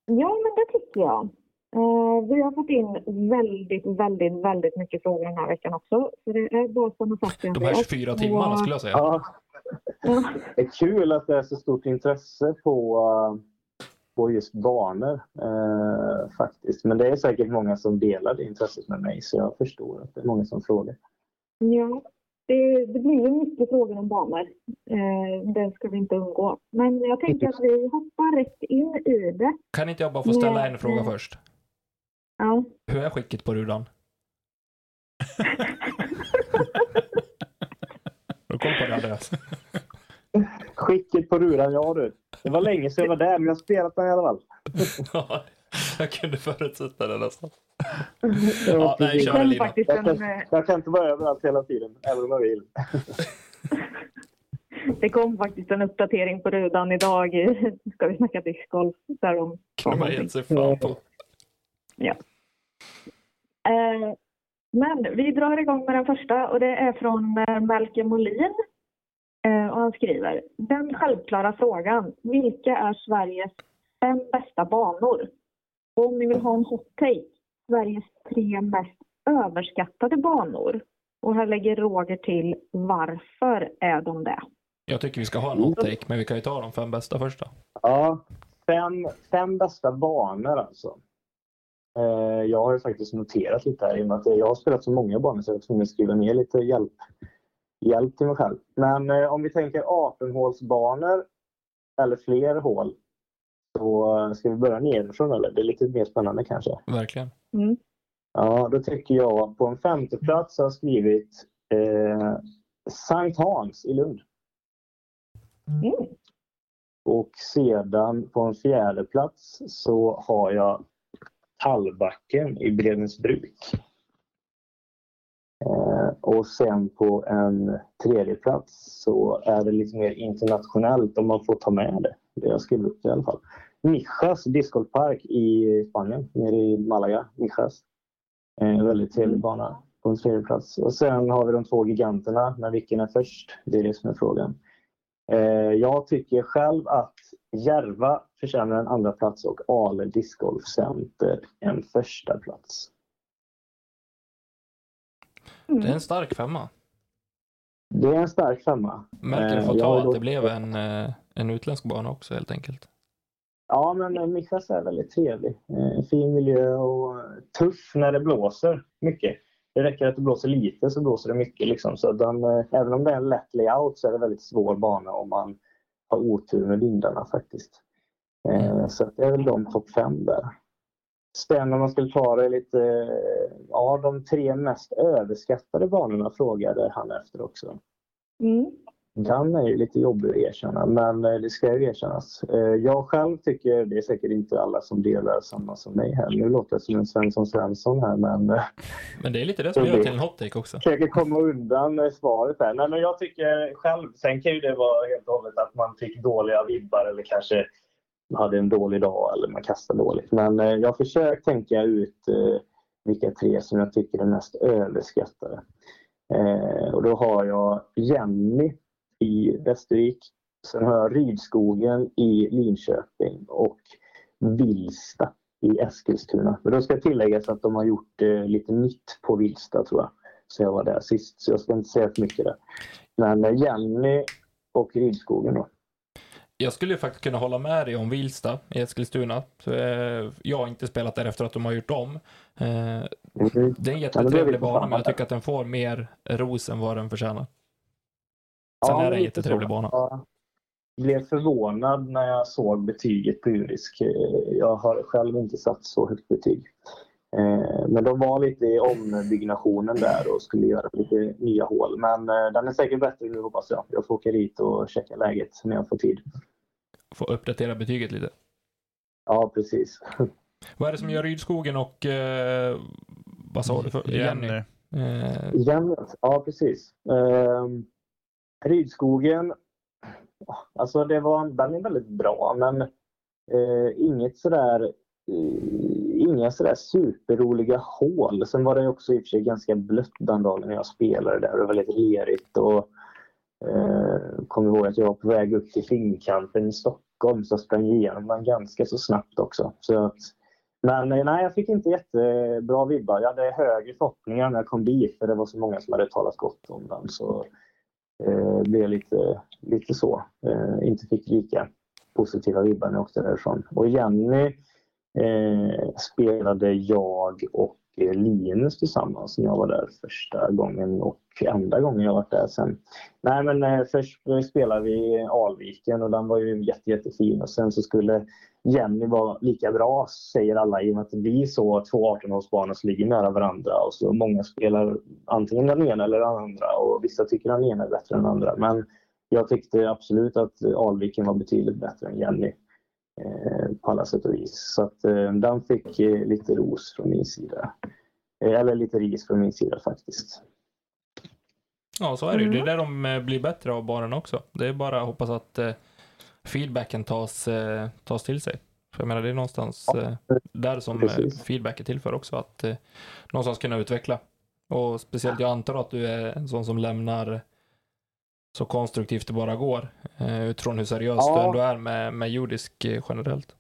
C: Ja, men det tycker jag. Eh, vi har fått in väldigt, väldigt, väldigt mycket frågor den här veckan också. Så det är bara som sagt
A: De här 24 timmarna skulle jag säga.
D: Ja, det är kul att det är så stort intresse på, på just banor eh, faktiskt. Men det är säkert många som delar det intresset med mig så jag förstår att det är många som frågar.
C: ja. det, det blir ju mycket frågor om banor. Eh, det ska vi inte undgå. Men jag tänker att vi hoppar rätt in i det.
A: Kan inte jag bara få ställa
C: Nej,
A: en fråga först?
C: Ja.
A: Hur är skicket på rudan? Koll på det Andreas?
D: Skicket på ruran, ja du. Det var länge sedan jag var där, men jag har spelat den i alla fall.
A: Ja, jag kunde förutsätta det nästan.
D: Ja,
A: Ja, nej, kör Lina.
C: faktiskt
D: jag,
C: en,
D: kan,
C: eh,
D: jag kan inte vara överallt hela tiden, även om jag vill.
C: det kom faktiskt en uppdatering på rudan idag. Ska vi snacka discgolf? Där de
A: Kunde man gett sig fan på.
C: Eh, men vi drar igång med den första och det är från eh, Melker Molin. Eh, och han skriver, den självklara frågan, vilka är Sveriges fem bästa banor? Och om ni vill ha en hot take, Sveriges tre mest överskattade banor. Och här lägger Roger till, varför är de det?
A: Jag tycker vi ska ha en hot take, men vi kan ju ta de fem bästa först då.
D: Ja, fem, fem bästa banor alltså. Eh, jag har ju faktiskt noterat lite här i och med att jag har spelat så många banor så jag var tvungen att skriva ner lite hjälp, hjälp till mig själv. Men eh, om vi tänker 18-hålsbanor eller fler hål så eh, ska vi börja nerifrån eller? Det är lite mer spännande kanske.
A: Verkligen.
C: Mm.
D: Ja, då tycker jag på en femte plats har jag skrivit eh, Sankt Hans i Lund.
C: Mm.
D: Och sedan på en fjärde plats så har jag Tallbacken i Bredensbruk. Eh, och sen på en tredje plats så är det lite mer internationellt om man får ta med det. Det jag skrivit upp i alla fall. Mijas discgolfpark i Spanien, nere i Malaga. Mijas. Eh, En väldigt trevlig bana på en tredje plats. Och sen har vi de två giganterna, men vilken är först? Det är det som är frågan. Eh, jag tycker själv att Järva förtjänar en andra plats och Ale Discgolf Center en första plats.
A: Det är
C: Mm.
A: en stark femma.
D: Det är en stark femma.
A: Märker
D: Eh,
A: får
D: jag
A: ta
D: har
A: att
D: då-
A: det blev en, eh, en utländsk bana också helt enkelt.
D: Ja, men eh, Mijas är väldigt trevlig. Fin miljö och tuff när det blåser mycket. Det räcker att det blåser lite så blåser det mycket. Liksom. Så den, även om det är en lätt layout så är det väldigt svår bana om man har otur med vindarna faktiskt. Eh, så att det är väl de topp fem där. Sen om man skulle ta det lite, ja de tre mest överskattade banorna frågade han efter också.
C: Mm.
D: Den är ju lite jobbig att erkänna, men eh, det ska ju erkännas. Eh, Jag själv tycker, det är säkert inte alla som delar samma som mig här. Nu låter jag som en Svensson Svensson här, men
A: Men det är lite det som gör till en hot take också.
D: försöker komma undan svaret här. Nej, men jag tycker själv, sen kan ju det vara helt och hållet att man fick dåliga vibbar eller kanske hade en dålig dag eller man kastade dåligt. Men eh, jag har försökt tänka ut eh, vilka tre som jag tycker är mest överskattade. Eh, och då har jag Jenny i Västervik. Sen har jag Rydskogen i Linköping och Vilsta i Eskilstuna. Men då ska tilläggas att de har gjort eh, lite nytt på Vilsta tror jag. Så jag var där sist, så jag ska inte säga för mycket där. Men eh, Jenny och Rydskogen då.
A: Jag skulle ju faktiskt kunna hålla med dig om Vilsta i Eskilstuna. Eh, jag har inte spelat där efter att de har gjort om. Eh,
D: Mm.
A: det är en jättetrevlig bana, men jag tycker att den får mer ros än vad den förtjänar. Sen är det en jättetrevlig bana.
D: Jag blev förvånad när jag såg betyget på Urisk. Eh, Jag har själv inte satt så högt betyg. Men de var lite i ombyggnationen där och skulle göra lite nya hål. Men den är säkert bättre nu hoppas jag. Jag får åka dit och checka läget när jag får tid.
A: Får uppdatera betyget lite.
D: Ja, precis.
A: Vad är det som gör Rydskogen och eh, vad sa du för Jenny?
B: Jenny.
A: Eh,
D: Jenny, ja precis. Ehm, Rydskogen, alltså det var, den är väldigt bra men eh, inget sådär, eh, inga sådär superroliga hål. Sen var det också i och för sig ganska blött den dagen när jag spelade där. Det var väldigt lerigt och eh, kommer ihåg att jag var på väg upp till Finnkampen i Stockholm så jag sprang igenom den ganska så snabbt också. Så att, men eh, nej, jag fick inte jättebra vibbar. Jag hade högre förhoppningar när jag kom dit för det var så många som hade talat gott om den. Så eh, blev jag lite, lite så. Eh, inte fick lika positiva vibbar när jag åkte därifrån. Och Jenny eh, spelade jag och Eh, Linus tillsammans när jag var där första gången och enda gången jag varit där sen. Nej men eh, först spelade vi Alviken och den var ju jätte, jättefin och sen så skulle Jenny vara lika bra säger alla i och med att det blir så två 18-hålsbanor som ligger nära varandra och så många spelar antingen den ena eller den andra och vissa tycker den ena är bättre än den andra. Men jag tyckte absolut att Alviken var betydligt bättre än Jenny på alla sätt och vis. Så att eh, den fick eh, lite ros från min sida. Eller lite ris från min sida faktiskt.
A: Ja, så är det ju. Det är mm. där de blir bättre av baren också. Det är bara att hoppas att feedbacken tas, tas till sig. För jag menar, det är någonstans ja, där som precis. feedback är till för också. Att någonstans kunna utveckla. Och speciellt, jag antar att du är en sån som lämnar så konstruktivt det bara går. Eh, utifrån hur seriös ja. du ändå är med, med jordisk eh, generellt.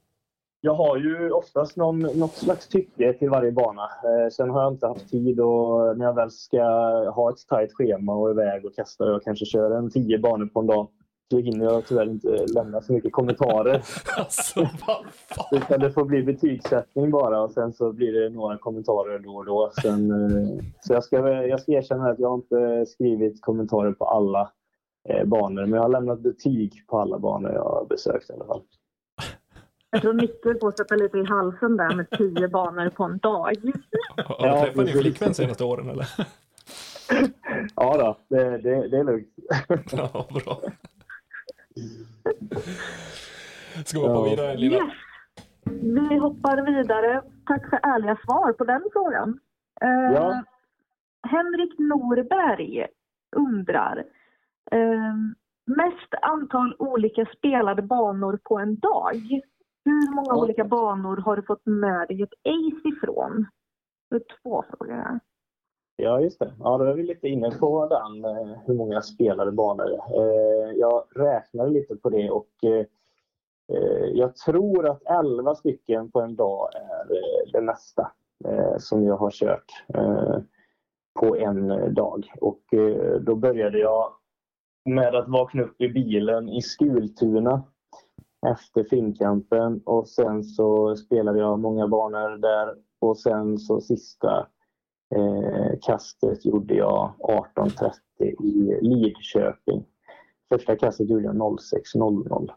D: Jag har ju oftast någon, något slags tycke till varje bana. Eh, sen har jag inte haft tid och när jag väl ska ha ett tajt schema och iväg och kasta och kanske köra en tio banor på en dag så hinner jag tyvärr inte lämna så mycket kommentarer.
A: alltså, vad fan?
D: Utan det får bli betygssättning bara och sen så blir det några kommentarer då och då. Sen, eh, så jag ska, jag ska erkänna att jag inte skrivit kommentarer på alla eh, banor. Men jag har lämnat betyg på alla banor jag har besökt i alla fall.
C: Jag tror Micke får sätta lite i halsen där med tio banor på en dag.
A: Har du träffat din flickvän de senaste åren eller?
D: ja då, det, det, det är lugnt.
A: ja, bra. Ska vi hoppa ja. vidare Lina? Yes.
C: Vi hoppar vidare. Tack för ärliga svar på den frågan. Uh, ja. Henrik Norberg undrar eh, mest antal olika spelade banor på en dag. Hur många olika banor har du fått med dig ett ace ifrån? Det är två frågor här.
D: Ja, just det. Ja, då är vi lite inne på den, eh, hur många spelade banor. Eh, jag räknade lite på det och eh, jag tror att 11 stycken på en dag är det mesta som jag har kört på en dag. Och då började jag med att vakna upp i bilen i Skultuna efter Finnkampen och sen så spelade jag många banor där och sen så sista eh, kastet gjorde jag 18.30 i Lidköping. Första kastet gjorde jag 06.00.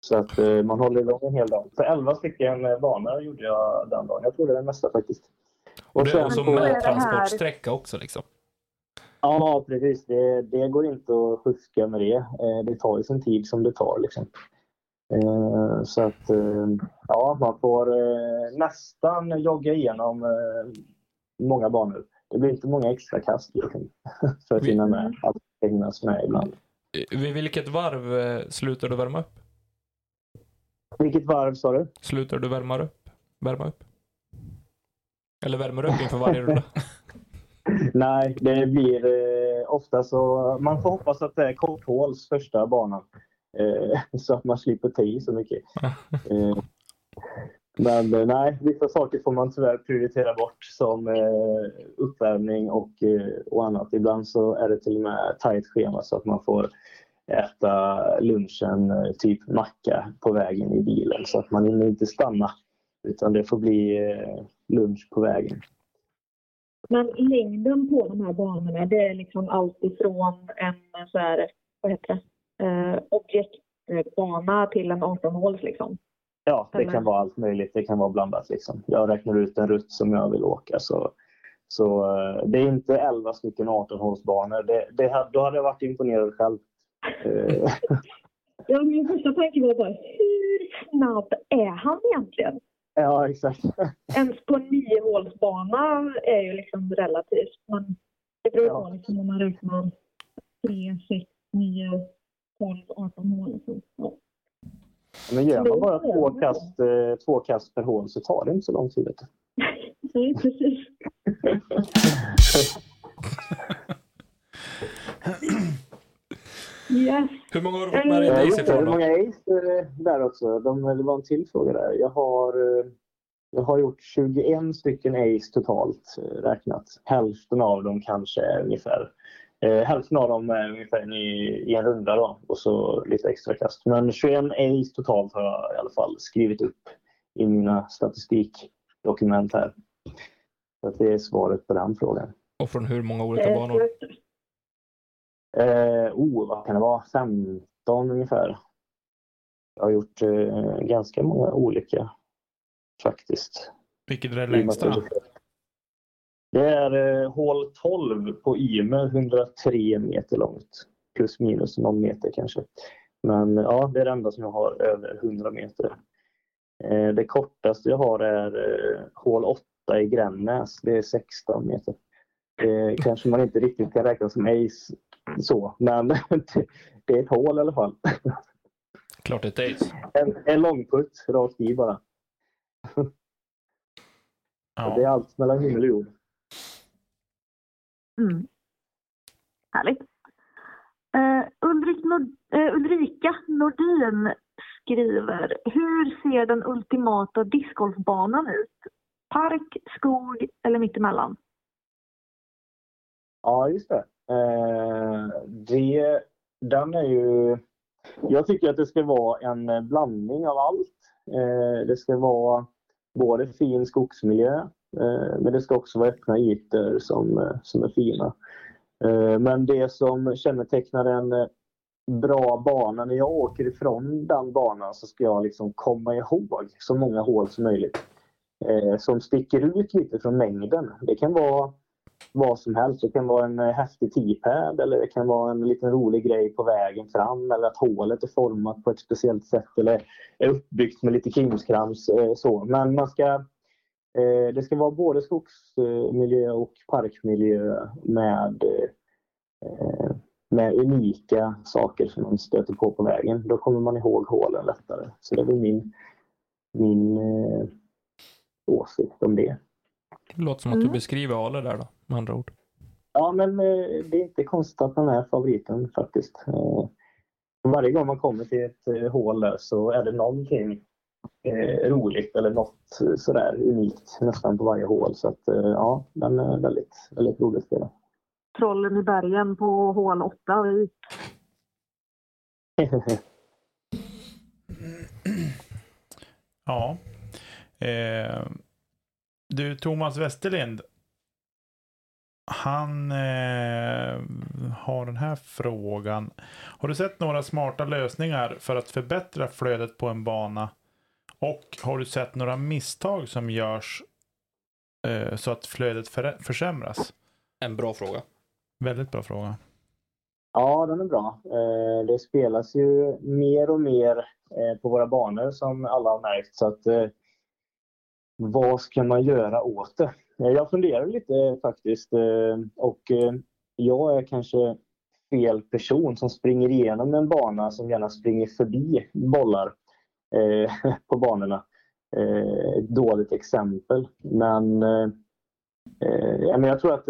D: Så att eh, man håller igång en hel dag. Så 11 stycken eh, banor gjorde jag den dagen. Jag tror det är det mesta faktiskt.
A: Och, och det är också med transportsträcka också liksom?
D: Ja, precis. Det, det går inte att fuska med det. Eh, det tar ju sin tid som det tar. Liksom. Eh, så att eh, ja, man får nästan jogga igenom många banor. Det blir inte många extra kast liksom, för att hinna med allt hinnas med ibland.
A: Vid vilket varv slutar du värma upp?
D: Vilket varv sa du?
A: Slutar du värma upp? Värma upp? Eller värmer upp inför varje runda?
D: Nej, det blir eh, ofta så... Man får hoppas att det är korthåls första banan. Eh, så att man slipper ta i så mycket. Eh, men eh, nej, vissa saker får man tyvärr prioritera bort som eh, uppvärmning och, eh, och annat. Ibland så är det till och med tajt schema så att man får äta lunchen, eh, typ macka, på vägen i bilen så att man inte stanna. Utan det får bli lunch på vägen.
C: Men längden på de här banorna, det är liksom allt ifrån en så här, vad heter det, eh, objektbana till en 18-håls liksom?
D: Ja, det Eller? kan vara allt möjligt. Det kan vara blandat liksom. Jag räknar ut en rutt som jag vill åka så, så eh, det är inte 11 stycken 18-hålsbanor. Det, det, då hade jag varit imponerad själv.
C: Eh. ja, min första tanke var bara, hur snabb är han egentligen?
D: Ja, exakt.
C: Ens på niohålsbana är ju liksom relativt. Men det beror på liksom om man räknar 3, 6, 9, 12, 18 hål. Ja.
D: Men gör man bara två kast, eh, två kast per hål så tar det inte så lång tid.
C: Nej, precis. Yes.
A: Hur många har du fått med dig Ace ifrån?
D: Hur många Ace där också? De, det var en till fråga där. Jag har, eh, jag har gjort 21 stycken Ace totalt eh, räknat. Hälften av dem kanske är ungefär eh, Hälften av dem är ungefär i, i en runda då, och så lite extra kast. Men 21 Ace totalt har jag i alla fall skrivit upp i mina statistikdokument här. Så att det är svaret på den frågan.
A: Och från hur många olika
C: Eh,
A: banor?
D: Eh, oh, vad kan det vara? 15 ungefär. Jag har gjort eh, ganska många olika faktiskt.
B: Vilket är det längsta?
D: Det är eh, hål 12 på Ymer, 103 meter långt. Plus minus någon meter kanske. Men ja, det är det enda som jag har över 100 meter. Eh, det kortaste jag har är eh, hål 8 i Grännäs. Det är 16 meter. Det kanske man inte riktigt kan räkna som ace så, men det är ett hål i alla fall.
A: Klart ett ace.
D: En, en långputt rakt i bara.
B: Ja.
D: Det är allt mellan himmel och jord.
C: Mm. Härligt. Eh, Ulrik Nord- eh, Ulrika Nordin skriver, hur ser den ultimata discgolfbanan ut? Park, skog eller mittemellan?
D: Ja, just det. Eh, det. Den är ju... Jag tycker att det ska vara en blandning av allt. Eh, det ska vara både fin skogsmiljö, eh, men det ska också vara öppna ytor som, eh, som är fina. Eh, men det som kännetecknar en eh, bra bana, när jag åker ifrån den banan så ska jag liksom komma ihåg så många hål som möjligt. Eh, som sticker ut lite från mängden. Det kan vara vad som helst. Det kan vara en eh, häftig t-pad eller det kan vara en liten rolig grej på vägen fram eller att hålet är format på ett speciellt sätt eller är uppbyggt med lite krimskrams. Eh, så. Men man ska, eh, det ska vara både skogsmiljö och parkmiljö med, med unika saker som man stöter på på vägen. Då kommer man ihåg hålen lättare. Så det är min, min åsikt om det.
A: Det låter som att du
C: Mm.
A: beskriver Ale där då, med andra ord.
D: Ja, men eh, det är inte konstigt att han är favoriten faktiskt. Eh, Varje gång man kommer till ett eh, hål där så är det någonting roligt eller något sådär unikt nästan på varje hål. Så att ja, den är väldigt, väldigt rolig att spela.
C: Trollen i bergen på hål 8. Vi-
B: Ja. Eh, du, Thomas Westerlind. Han eh, har den här frågan. Har du sett några smarta lösningar för att förbättra flödet på en bana? Och har du sett några misstag som görs eh, så att flödet för, försämras?
A: En bra fråga.
B: Väldigt bra fråga.
D: Ja, den är bra. Eh, Det spelas ju mer och mer eh, på våra banor som alla har märkt. Så att, eh, vad ska man göra åt det? Eh, jag funderar lite faktiskt eh, och eh, jag är kanske fel person som springer igenom en bana som gärna springer förbi bollar på banorna. Ett dåligt exempel. Men jag tror att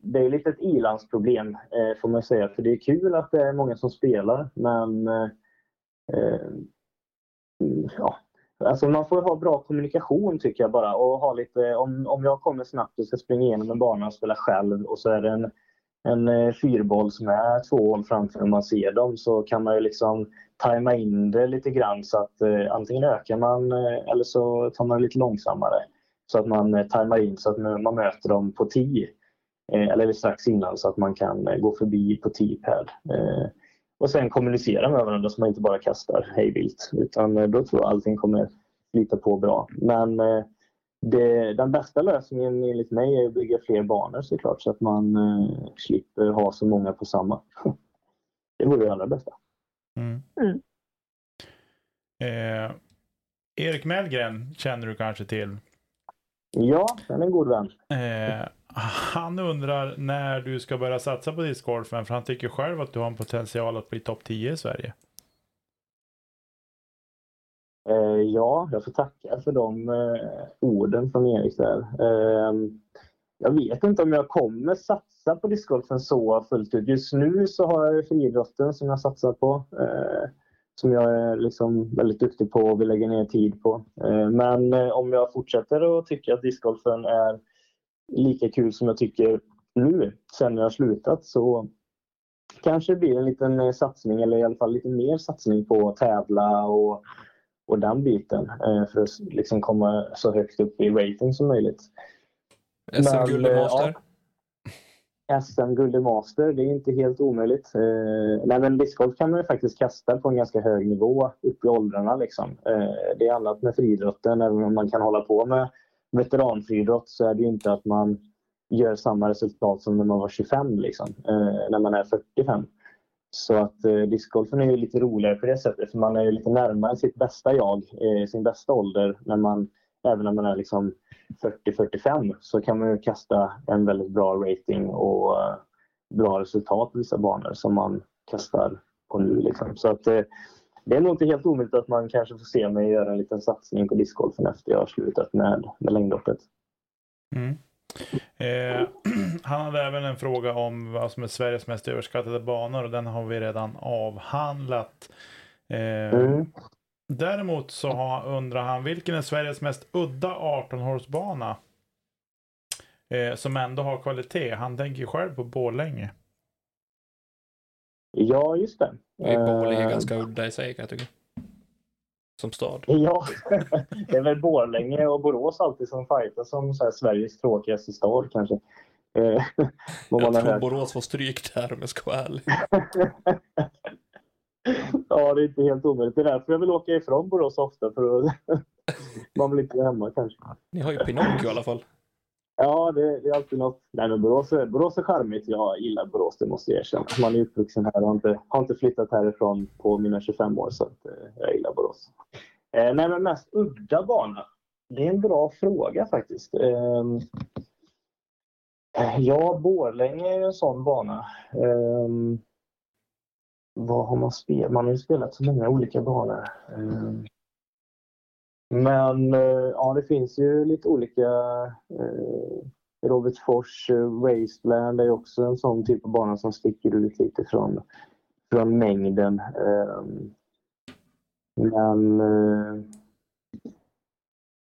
D: det är lite ett ilandsproblem får man säga. För det är kul att det är många som spelar men ja, alltså man får ha bra kommunikation tycker jag bara. Och ha lite, om, om jag kommer snabbt och ska springa igenom en bana och spela själv och så är det en, en eh, fyrboll som är två hål framför och man ser dem så kan man ju liksom tajma in det lite grann så att eh, antingen ökar man eh, eller så tar man det lite långsammare. Så att man eh, tajmar in så att man möter dem på 10. Eh, eller strax innan så att man kan eh, gå förbi på 10 pad. Och sen kommunicera med varandra så man inte bara kastar hej vilt. Utan eh, då tror jag allting kommer flyta på bra. Men eh, det, den bästa lösningen enligt mig är att bygga fler banor såklart så att man eh, slipper ha så många på samma. Det vore det allra bästa.
B: Mm.
C: Mm.
B: Eh, Erik Mellgren känner du kanske till.
D: Ja, han är en god vän.
B: Eh, han undrar när du ska börja satsa på discgolfen för han tycker själv att du har en potential att bli topp 10 i Sverige.
D: Eh, ja, jag får tacka för de eh, orden från Erik där. Eh, jag vet inte om jag kommer satsa på discgolfen så fullt ut. Just nu så har jag ju friidrotten som jag satsar på. Eh, som jag är liksom väldigt duktig på och vill lägga ner tid på. Eh, men eh, om jag fortsätter att tycka att discgolfen är lika kul som jag tycker nu, sen jag har slutat, så kanske det blir en liten eh, satsning eller i alla fall lite mer satsning på att tävla och och den biten eh, för att liksom komma så högt upp i rating som möjligt.
A: SM-guld i
D: eh,
A: Master.
D: SM-guld i Master, det är inte helt omöjligt. Nej, men discgolf kan man ju faktiskt kasta på en ganska hög nivå upp i åldrarna. Liksom. Det är annat med friidrotten. Även om man kan hålla på med veteranfriidrott så är det ju inte att man gör samma resultat som när man var 25, liksom, eh, när man är 45. Så att eh, discgolfen är ju lite roligare på det sättet för man är ju lite närmare sitt bästa jag, eh, sin bästa ålder. När man, även när man är liksom 40-45 så kan man ju kasta en väldigt bra rating och eh, bra resultat på vissa banor som man kastar på nu. Liksom. Så att, eh, det är nog inte helt omöjligt att man kanske får se mig göra en liten satsning på discgolfen efter jag har slutat med, med längdhoppet.
B: Mm. Eh, han hade även en fråga om vad som är Sveriges mest överskattade banor och den har vi redan avhandlat. Eh,
D: Mm.
B: Däremot så har, undrar han vilken är Sveriges mest udda 18-hålsbana? Eh, som ändå har kvalitet. Han tänker själv på Borlänge.
D: Ja, just det.
A: Borlänge är
D: Eh,
A: ganska udda i sig kan jag tycka. Som stad.
D: Ja, det är väl Borlänge och Borås alltid som fightar som så här Sveriges tråkigaste stad kanske. Eh, man
A: Jag tror. Borås får stryk där om jag ska vara ärlig.
D: ja, det är inte helt omöjligt. Det är därför jag vill åka ifrån Borås ofta. För att man blir inte hemma kanske.
A: Ni har ju Pinocchio i alla fall.
D: Ja, det, det är alltid något. Nej, men Borås är, Borås är charmigt. Jag gillar Borås, det måste jag erkänna. Man är uppvuxen här och har inte, har inte flyttat härifrån på mina 25 år. Så att, eh, jag gillar Borås. Eh, nej, men mest udda bana? Det är en bra fråga faktiskt. Ehm, eh, ja, Borlänge är ju en sån bana. Ehm, vad har man spelat? Man har ju spelat så många olika banor. Ehm, men eh, ja, det finns ju lite olika. Eh, Robertsfors eh, Wasteland är också en sån typ av bana som sticker ut lite från, från mängden. Ehm, men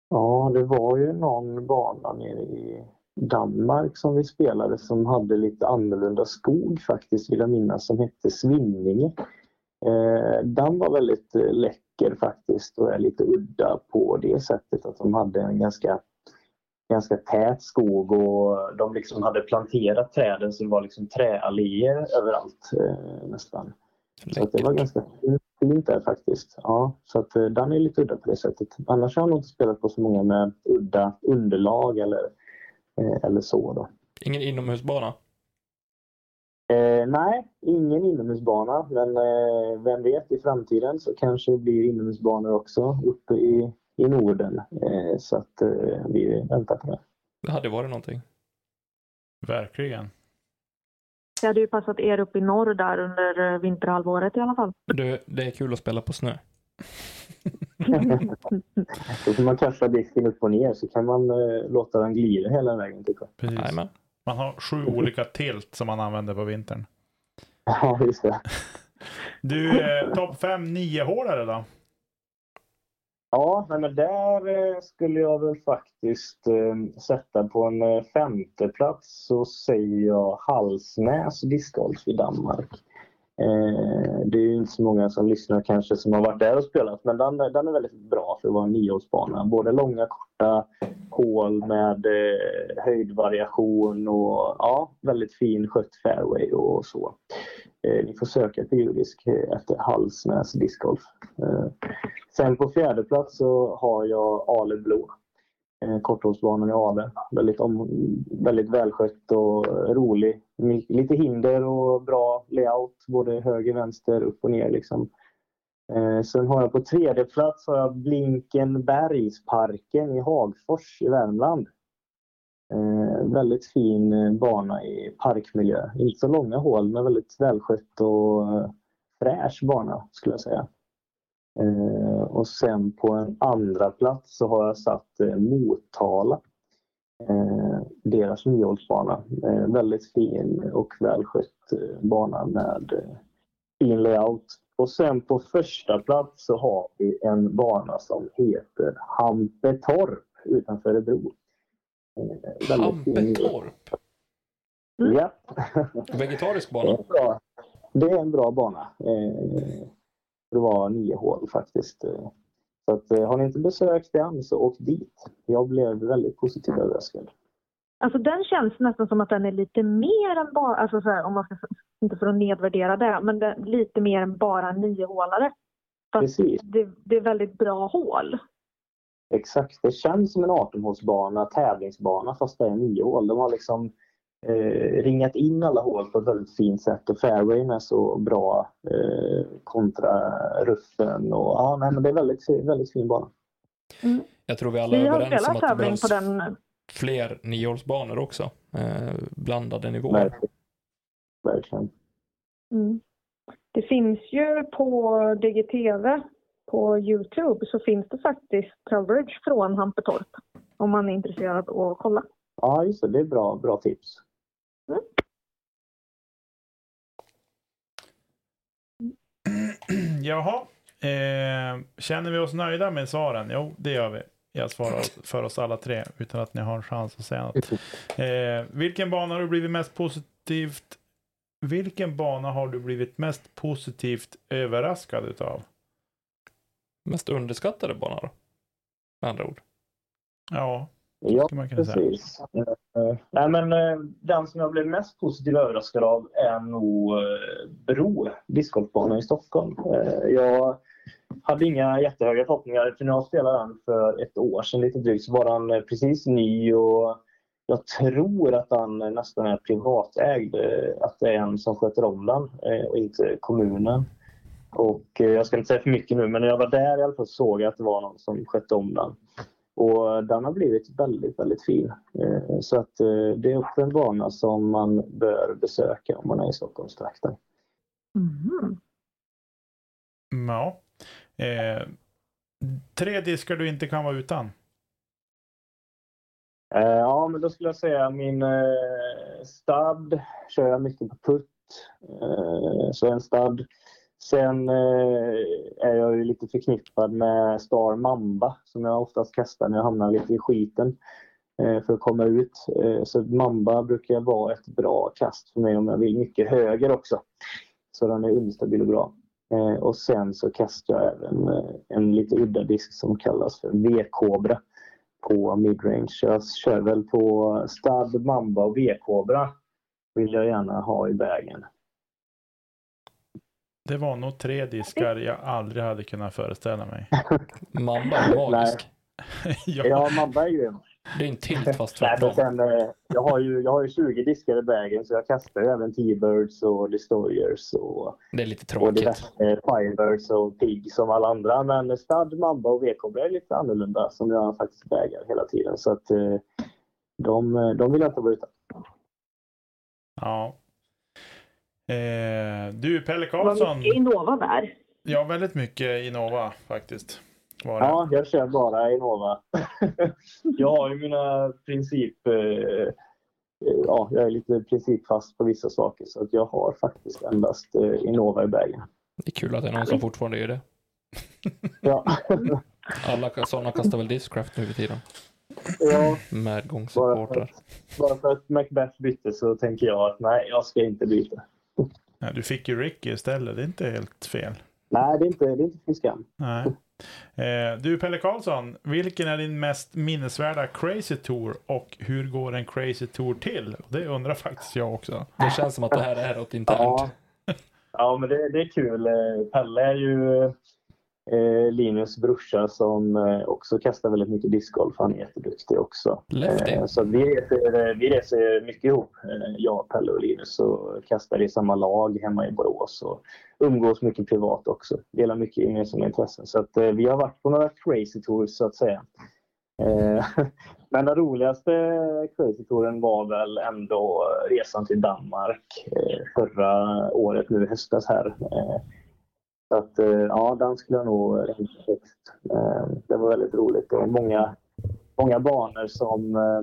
D: ja, det var ju någon bana nere i Danmark som vi spelade som hade lite annorlunda skog faktiskt, vill jag minnas, som hette Svinninge. Eh, den var väldigt eh, läcker faktiskt och är lite udda på det sättet att de hade en ganska, ganska tät skog och de liksom hade planterat träden så det var liksom träalléer överallt eh, nästan. Så att det var ganska fint där faktiskt. Ja, så att eh, den är lite udda på det sättet. Annars har jag nog inte spelat på så många med udda underlag eller, eh, eller så då.
A: Ingen inomhusbana.
D: Eh, nej, ingen inomhusbana. Men eh, vem vet, i framtiden så kanske det blir inomhusbanor också uppe i, i Norden. Eh, så att eh, vi väntar på det.
A: Det hade varit någonting.
B: Verkligen.
C: Det hade ju passat er upp i norr där under eh, vinterhalvåret i alla fall.
A: Du, det är kul att spela på snö.
D: Då får man kasta disken upp och ner så kan man eh, låta den glida hela vägen. Tycker jag.
B: Precis.
A: Jajamän.
B: Man har sju olika tilt som man använder på vintern.
D: Ja, just det.
B: Du, eh, topp fem niohålare då?
D: Ja, men där eh, skulle jag väl faktiskt eh, sätta på en eh, femte plats så säger jag Halsnäs discgolf i Danmark. Eh, det är ju inte så många som lyssnar kanske som har varit där och spelat men den, den är väldigt bra för att vara en niohålsbana. Både långa korta hål med eh, höjdvariation och ja, väldigt fin skött fairway och så. Eh, ni får söka på judisk eh, efter Halsnäs discgolf. Eh, Sen på fjärde plats så har jag Ale Blå. Eh, Korthållsbanan i Ale. Väldigt, om, väldigt välskött och rolig. Lite hinder och bra layout. Både höger, vänster, upp och ner. Liksom. Eh, sen har jag på tredje plats har jag Blinkenbergsparken i Hagfors i Värmland. Eh, väldigt fin eh, bana i parkmiljö. Inte så långa hål men väldigt välskött och eh, fräsch bana skulle jag säga. Eh, och sen på en andra plats så har jag satt eh, Motala. Eh, deras niohålsbana. Eh, väldigt fin och välskött eh, bana med fin layout. Och sen på första plats så har vi en bana som heter Hampetorp utanför Örebro.
A: Hampetorp.
D: Ja.
A: Vegetarisk bana.
D: det är en bra bana. Det var nio hål faktiskt. Så att, eh, har ni inte besökt den så åk dit. Jag blev väldigt positivt överraskad.
C: Alltså den känns nästan som att den är lite mer än bara, alltså så här, om man ska, inte för att nedvärdera det, men det, lite mer än bara niohålare. Fast
D: Precis.
C: det, det är väldigt bra hål.
D: Exakt. Det känns som en 18-hålsbana, tävlingsbana, fast det är nio hål. De har liksom eh, ringat in alla hål på ett väldigt fint sätt och fairwayn är så bra eh, kontra ruffen. Och, ja, nej, men det är väldigt, väldigt fin bana.
A: Jag tror vi alla är överens om att det behövs
C: på den.
A: fler niohålsbanor också. Eh, blandade nivåer.
D: Verkligen. Verkligen.
C: Mm. Det finns ju på DGTV på Youtube så finns det faktiskt coverage från Hampetorp om man är intresserad av att kolla.
D: Ja, just det. Det är bra, bra tips.
B: Jaha. Eh, känner vi oss nöjda med svaren? Jo, det gör vi. Jag svarar för oss alla tre utan att ni har en chans att säga något. Eh, vilken bana har du blivit mest positivt vilken bana har du blivit mest positivt överraskad utav?
A: Mest underskattade bana då? Med andra ord.
B: Ja,
D: Ja, precis. Eh, nej, men, eh, den som jag blev mest positivt överraskad av är nog eh, Bro, discgolfbanan i Stockholm. Jag hade inga jättehöga förhoppningar för när jag spelade den för ett år sedan lite drygt så var den precis ny och jag tror att den nästan är privatägd. Att det är en som sköter om den och inte kommunen. Och jag ska inte säga för mycket nu men när jag var där i alla fall såg jag att det var någon som skötte om den. Och den har blivit väldigt, väldigt fin. Eh, Så att eh, det är också en bana som man bör besöka om man är i Stockholmstrakten.
C: Mm.
B: Ja. Eh, tre diskar du inte kan vara utan.
D: Eh, Ja, men då skulle jag säga min eh, stad kör jag mycket på putt. Eh, så en stad. Sen eh, är jag ju lite förknippad med Star Mamba som jag oftast kastar när jag hamnar lite i skiten eh, för att komma ut. Eh, så Mamba brukar vara ett bra kast för mig om jag vill mycket höger också. Så den är understabil och bra. Eh, och sen så kastar jag även eh, en lite udda disk som kallas för V-kobra på midrange. Jag kör väl på Stab Mamba och V-kobra vill jag gärna ha i vägen.
B: Det var nog tre diskar jag aldrig hade kunnat föreställa mig.
A: Mamba är magisk.
B: ja,
D: Ja, Mamba är grym.
A: Det är en tilt fast tvärtom.
D: sen, eh, jag, har ju, jag har ju 20 diskar i vägen så jag kastar ju även T-birds och Destroyers och,
A: Det är lite
D: och
A: tråkigt.
D: diverse Firebirds och Pig som alla andra. Men Stud, Mamba och V-kobra är lite annorlunda som jag faktiskt vägar hela tiden. Så att eh, de, de vill jag inte vara utan.
B: ja. Eh, du, Pelle
C: Det var
B: Karlsson.
C: mycket Innova där.
B: Ja, väldigt mycket Innova faktiskt. Var det.
D: Ja, jag kör bara Innova. jag har ju mina princip... Eh, ja, jag är lite principfast på vissa saker så att jag har faktiskt endast eh, Innova i vägen.
A: Det är kul att det är någon som fortfarande gör det.
D: Ja,
A: Alla sådana kastar väl Discraft nu för tiden.
D: ja bara,
A: Medgångssupportrar.
D: att, bara för att Macbeth bytte så tänker jag att nej, jag ska inte byta.
B: Ja, du fick ju Ricky istället. Det är inte helt fel.
D: Nej, det är inte, det är inte skam.
B: Nej. Eh, du, Pelle Karlsson. Vilken är din mest minnesvärda Crazy Tour och hur går en Crazy Tour till? Det undrar faktiskt jag också.
A: Det känns som att det här är något internt.
D: Ja, ja men det, det är kul. Eh, Pelle är ju Linus brorsa som eh, också kastar väldigt mycket discgolf. Han är jätteduktig också.
A: Lefty.
D: Eh, Så vi reser, eh, vi reser mycket ihop, eh, jag, Pelle och Linus, och kastar i samma lag hemma i Borås och umgås mycket privat också. Delar mycket gemensamma intressen. Så att, eh, vi har varit på några crazy tours så att säga. Eh, Men den roligaste crazy touren var väl ändå resan till Danmark eh, förra året nu i höstas här. Så att eh, ja, den skulle jag nog ranka högst. Eh, det var väldigt roligt och många, många banor som eh,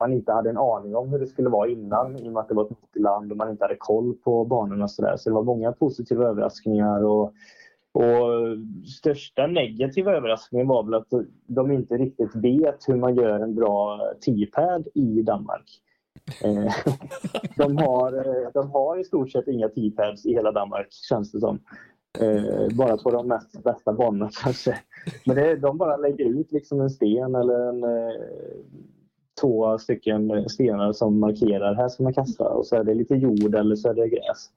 D: man inte hade en aning om hur det skulle vara innan i och med att det var ett nytt land och man inte hade koll på banorna och sådär. Så det var många positiva överraskningar och, och största negativa överraskningen var väl att de inte riktigt vet hur man gör en bra T-pad i Danmark. De, har, de har i stort sett inga T-pads i hela Danmark känns det som. Eh, bara på de mest bästa banorna kanske. Men det, de bara lägger ut liksom en sten eller en eh, två stycken stenar som markerar här ska man kasta och så är det lite jord eller så är det gräs.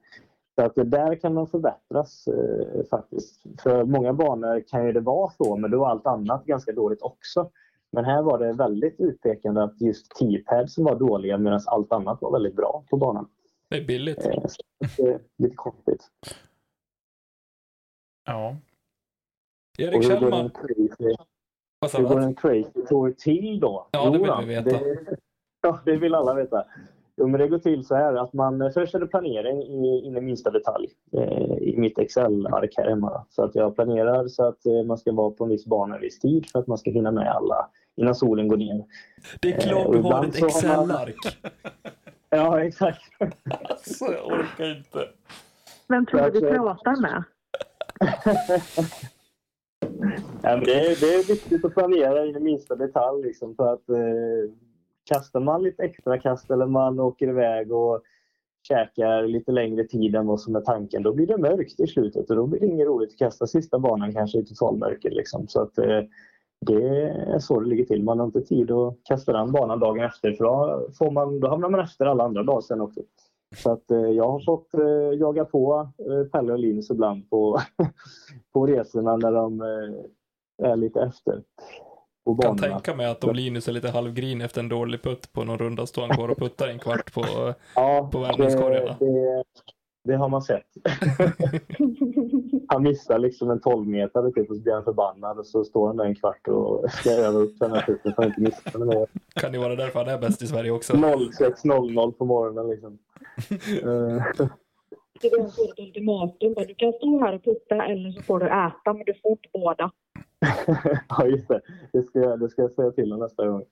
D: Så att där kan man förbättras eh, faktiskt. För många banor kan ju det vara så, men då är allt annat ganska dåligt också. Men här var det väldigt utpekande att just T-pads var dåliga medan allt annat var väldigt bra på banan.
A: Det är billigt.
D: Eh, det är lite konstigt.
B: Ja.
A: Erik
D: Och hur går
A: Kjellman.
D: hur går en crazy tour till då?
A: Ja, det vill vi veta.
D: Det, ja, det vill alla veta. Jo, men det går till så här att man först är det planering i, in i minsta detalj eh, i mitt Excel-ark här hemma. Så att jag planerar så att eh, man ska vara på en viss bana en viss tid för att man ska hinna med alla innan solen går ner.
A: Det är
D: Eh,
A: klart
D: och
A: du har ett
D: har man-
A: Excel-ark.
D: Ja, exakt.
A: Alltså, jag orkar inte.
C: Vem tror du du
D: Kanske-
C: pratar med?
D: Ja, det, är, det är viktigt att planera i i minsta detalj. Liksom, för att eh, kastar man lite extra kast eller man åker iväg och käkar lite längre tid än vad som är tanken, då blir det mörkt i slutet och då blir det inget roligt att kasta sista banan kanske i totalmörker. Liksom. Så att, eh, det är så det ligger till. Man har inte tid att kasta den banan dagen efter för då, får man, då hamnar man efter alla andra dagar sen också. Så att eh, jag har fått eh, jaga på eh, Pelle och Linus ibland på, på resorna när de är lite efter.
A: Jag kan tänka mig att om Linus är lite halvgrin efter en dålig putt på någon runda står han kvar och puttar en kvart på...
D: Ja,
A: på värmningskorgarna.
D: det, det, det har man sett. Han missar liksom en 12 meter typ, och så blir han förbannad och så står han där en kvart och ska öva upp den här för att inte missa den. mer.
A: Kan det vara därför han är bäst i Sverige också?
D: 06.00 på morgonen liksom. Eh,
C: Det är ett ultimatum. Du kan stå här och putta eller så får du äta, men du får inte båda.
D: ja, just det. Det ska, jag- det ska jag säga till honom nästa gång.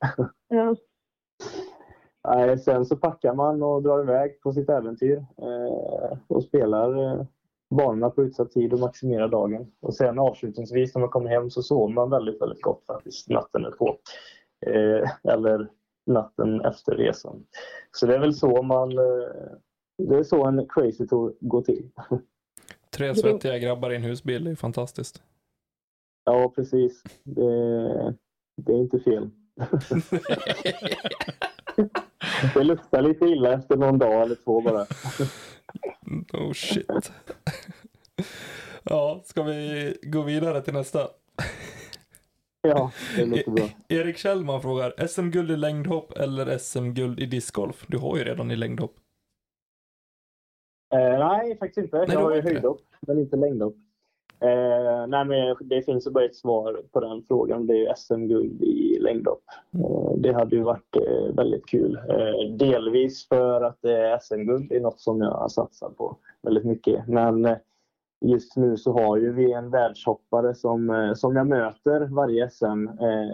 C: Ja.
D: Nej, sen så packar man och drar iväg på sitt äventyr eh, och spelar eh, banorna på utsatt tid och maximerar dagen. Och sen avslutningsvis när man kommer hem så sover man väldigt, väldigt gott faktiskt natten är på. Eh, eller natten efter resan. Så det är väl så man... Eh, det är så en crazy tour går till.
A: Tre svettiga grabbar i en husbil, det är fantastiskt.
D: Ja, precis. Det, det är inte fel. Det luktar lite illa efter någon dag eller två bara.
A: Oh shit. Ja, ska vi gå vidare till nästa?
D: Ja, det låter bra.
A: Erik Kjellman frågar, SM-guld i längdhopp eller SM-guld i discgolf? Du har ju redan i längdhopp.
D: Eh, nej, faktiskt inte.
A: du
D: jag
A: har
D: ju höjdhopp, men inte längdhopp. Eh, nej, men det finns bara ett svar på den frågan. Det är SM-guld i längdhopp. Eh, det hade ju varit eh, väldigt kul. Eh, delvis för att SM-guld. Är något som jag har satsat på väldigt mycket. Men eh, just nu så har ju vi en världshoppare som, eh, som jag möter varje SM.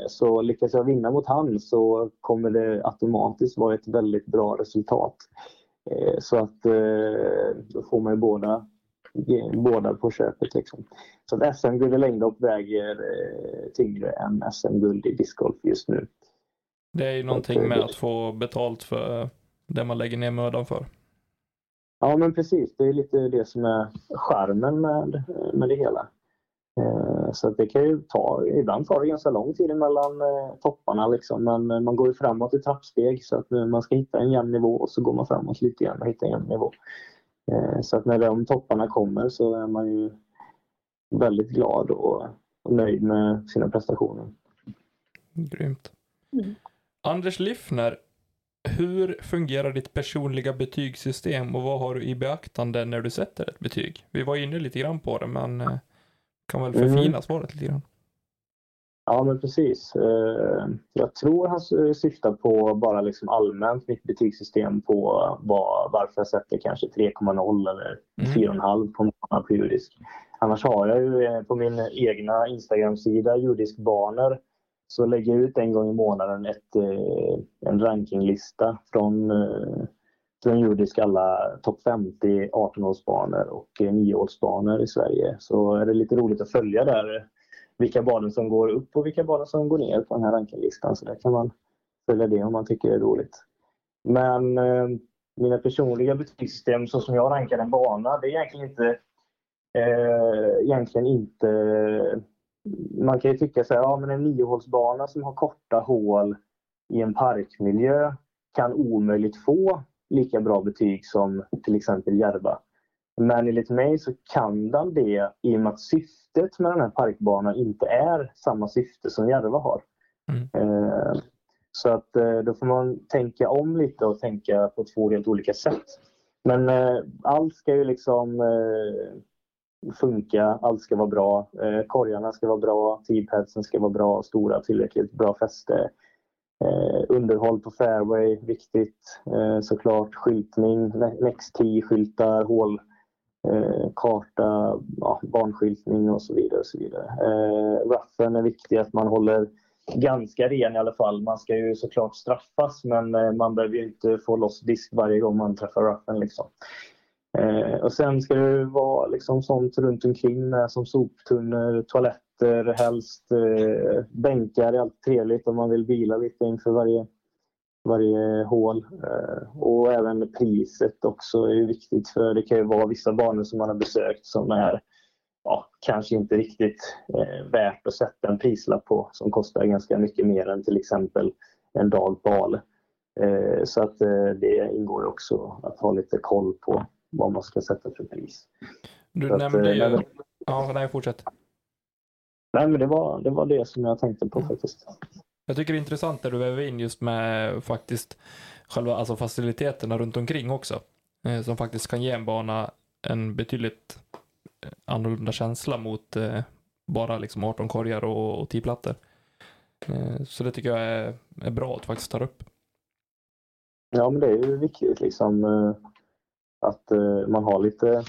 D: Så lyckas jag vinna mot han så kommer det automatiskt vara ett väldigt bra resultat. Så att då får man ju båda, båda på köpet. Liksom. Så att SM-guld i längdhopp väger eh, tyngre än SM-guld i discgolf just nu.
A: Det är ju någonting med att få betalt för det man lägger ner mödan för.
D: Ja men precis, det är lite det som är charmen med, med det hela. Eh, Så det kan ju ta, ibland tar det ganska lång tid mellan eh, topparna liksom, men eh, man går ju framåt i trappsteg så att eh, man ska hitta en jämn nivå och så går man framåt lite grann och hittar en jämn nivå. Eh, Så att när de topparna kommer så är man ju väldigt glad och, och nöjd med sina prestationer.
A: Grymt.
C: Mm.
A: Anders Liffner, hur fungerar ditt personliga betygssystem och vad har du i beaktande när du sätter ett betyg? Vi var inne lite grann på det, men eh, kan väl
D: Mm.
A: förfina svaret lite grann.
D: Ja, men precis. Eh, Jag tror han s- syftar på bara liksom allmänt mitt betygssystem på vad, varför jag sätter kanske 3,0 eller
A: Mm.
D: 4,5 på månad på judisk. Annars har jag ju eh, på min egna Instagram-sida judiskbanor så lägger jag ut en gång i månaden ett, eh, en rankinglista från, eh, från judisk alla topp 50 18-årsbanor och eh, 9-årsbanor i Sverige. Så är det lite roligt att följa där eh, vilka banor som går upp och vilka banor som går ner på den här rankinglistan. Så där kan man följa det om man tycker det är roligt. Men eh, mina personliga betygssystem så som jag rankar en bana, det är egentligen inte eh, egentligen inte man kan ju tycka så här, ja men en niohålsbana som har korta hål i en parkmiljö kan omöjligt få lika bra betyg som till exempel Järva. Men enligt mig så kan den det i och med att syftet med den här parkbanan inte är samma syfte som Järva har.
A: Mm.
D: Eh, så att eh, då får man tänka om lite och tänka på två helt olika sätt. Men eh, allt ska ju liksom eh, funka, allt ska vara bra. Eh, korgarna ska vara bra, teapadsen ska vara bra, stora, tillräckligt bra fäste. Underhåll på fairway, viktigt såklart. Skyltning, next skyltar hål, eh, karta, ja, barnskyltning och så vidare. Och så vidare. Eh, ruffen är viktig, att man håller ganska ren i alla fall. Man ska ju såklart straffas men eh, man behöver ju inte få loss disk varje gång man träffar ruffen. Liksom. Eh, och sen ska det vara liksom sånt runt omkring med som soptunnor, toaletter, helst eh, bänkar är alltid trevligt om man vill vila lite inför varje, varje hål. Eh, och även priset också är viktigt för det kan ju vara vissa banor som man har besökt som är ja, kanske inte riktigt eh, värt att sätta en prislapp på som kostar ganska mycket mer än till exempel en dag på Ale. Eh, så att det ingår också att ha lite koll på vad man ska sätta för pris.
A: Du
D: Så
A: nämnde
D: att,
A: ju...
D: nej,
A: Ja, nej, fortsätt.
D: Nej, men det var, det var det som jag tänkte på faktiskt.
A: Jag tycker det är intressant det du väver in just med faktiskt själva alltså faciliteterna runt omkring också. Eh, som faktiskt kan ge en bana en betydligt eh, annorlunda känsla mot eh, bara liksom 18 korgar och, och 10 plattor. Eh, så det tycker jag är, är bra att du faktiskt tar upp.
D: Ja, men det är ju viktigt liksom eh, att eh, man har lite,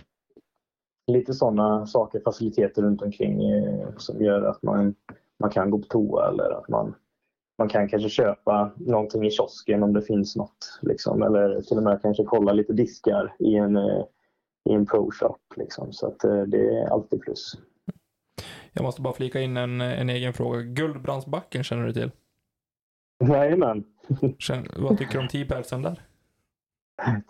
D: lite sådana saker, faciliteter runt omkring eh, som gör att man, man kan gå på toa eller att man, man kan kanske köpa någonting i kiosken om det finns något. Liksom, eller till och med kanske kolla lite diskar i en, eh, i en pro-shop. Liksom. Så att eh, det är alltid plus.
A: Jag måste bara flika in en, en egen fråga. Guldbrandsbacken känner du till?
D: Jajamän.
A: Vad tycker du om T-padsen där?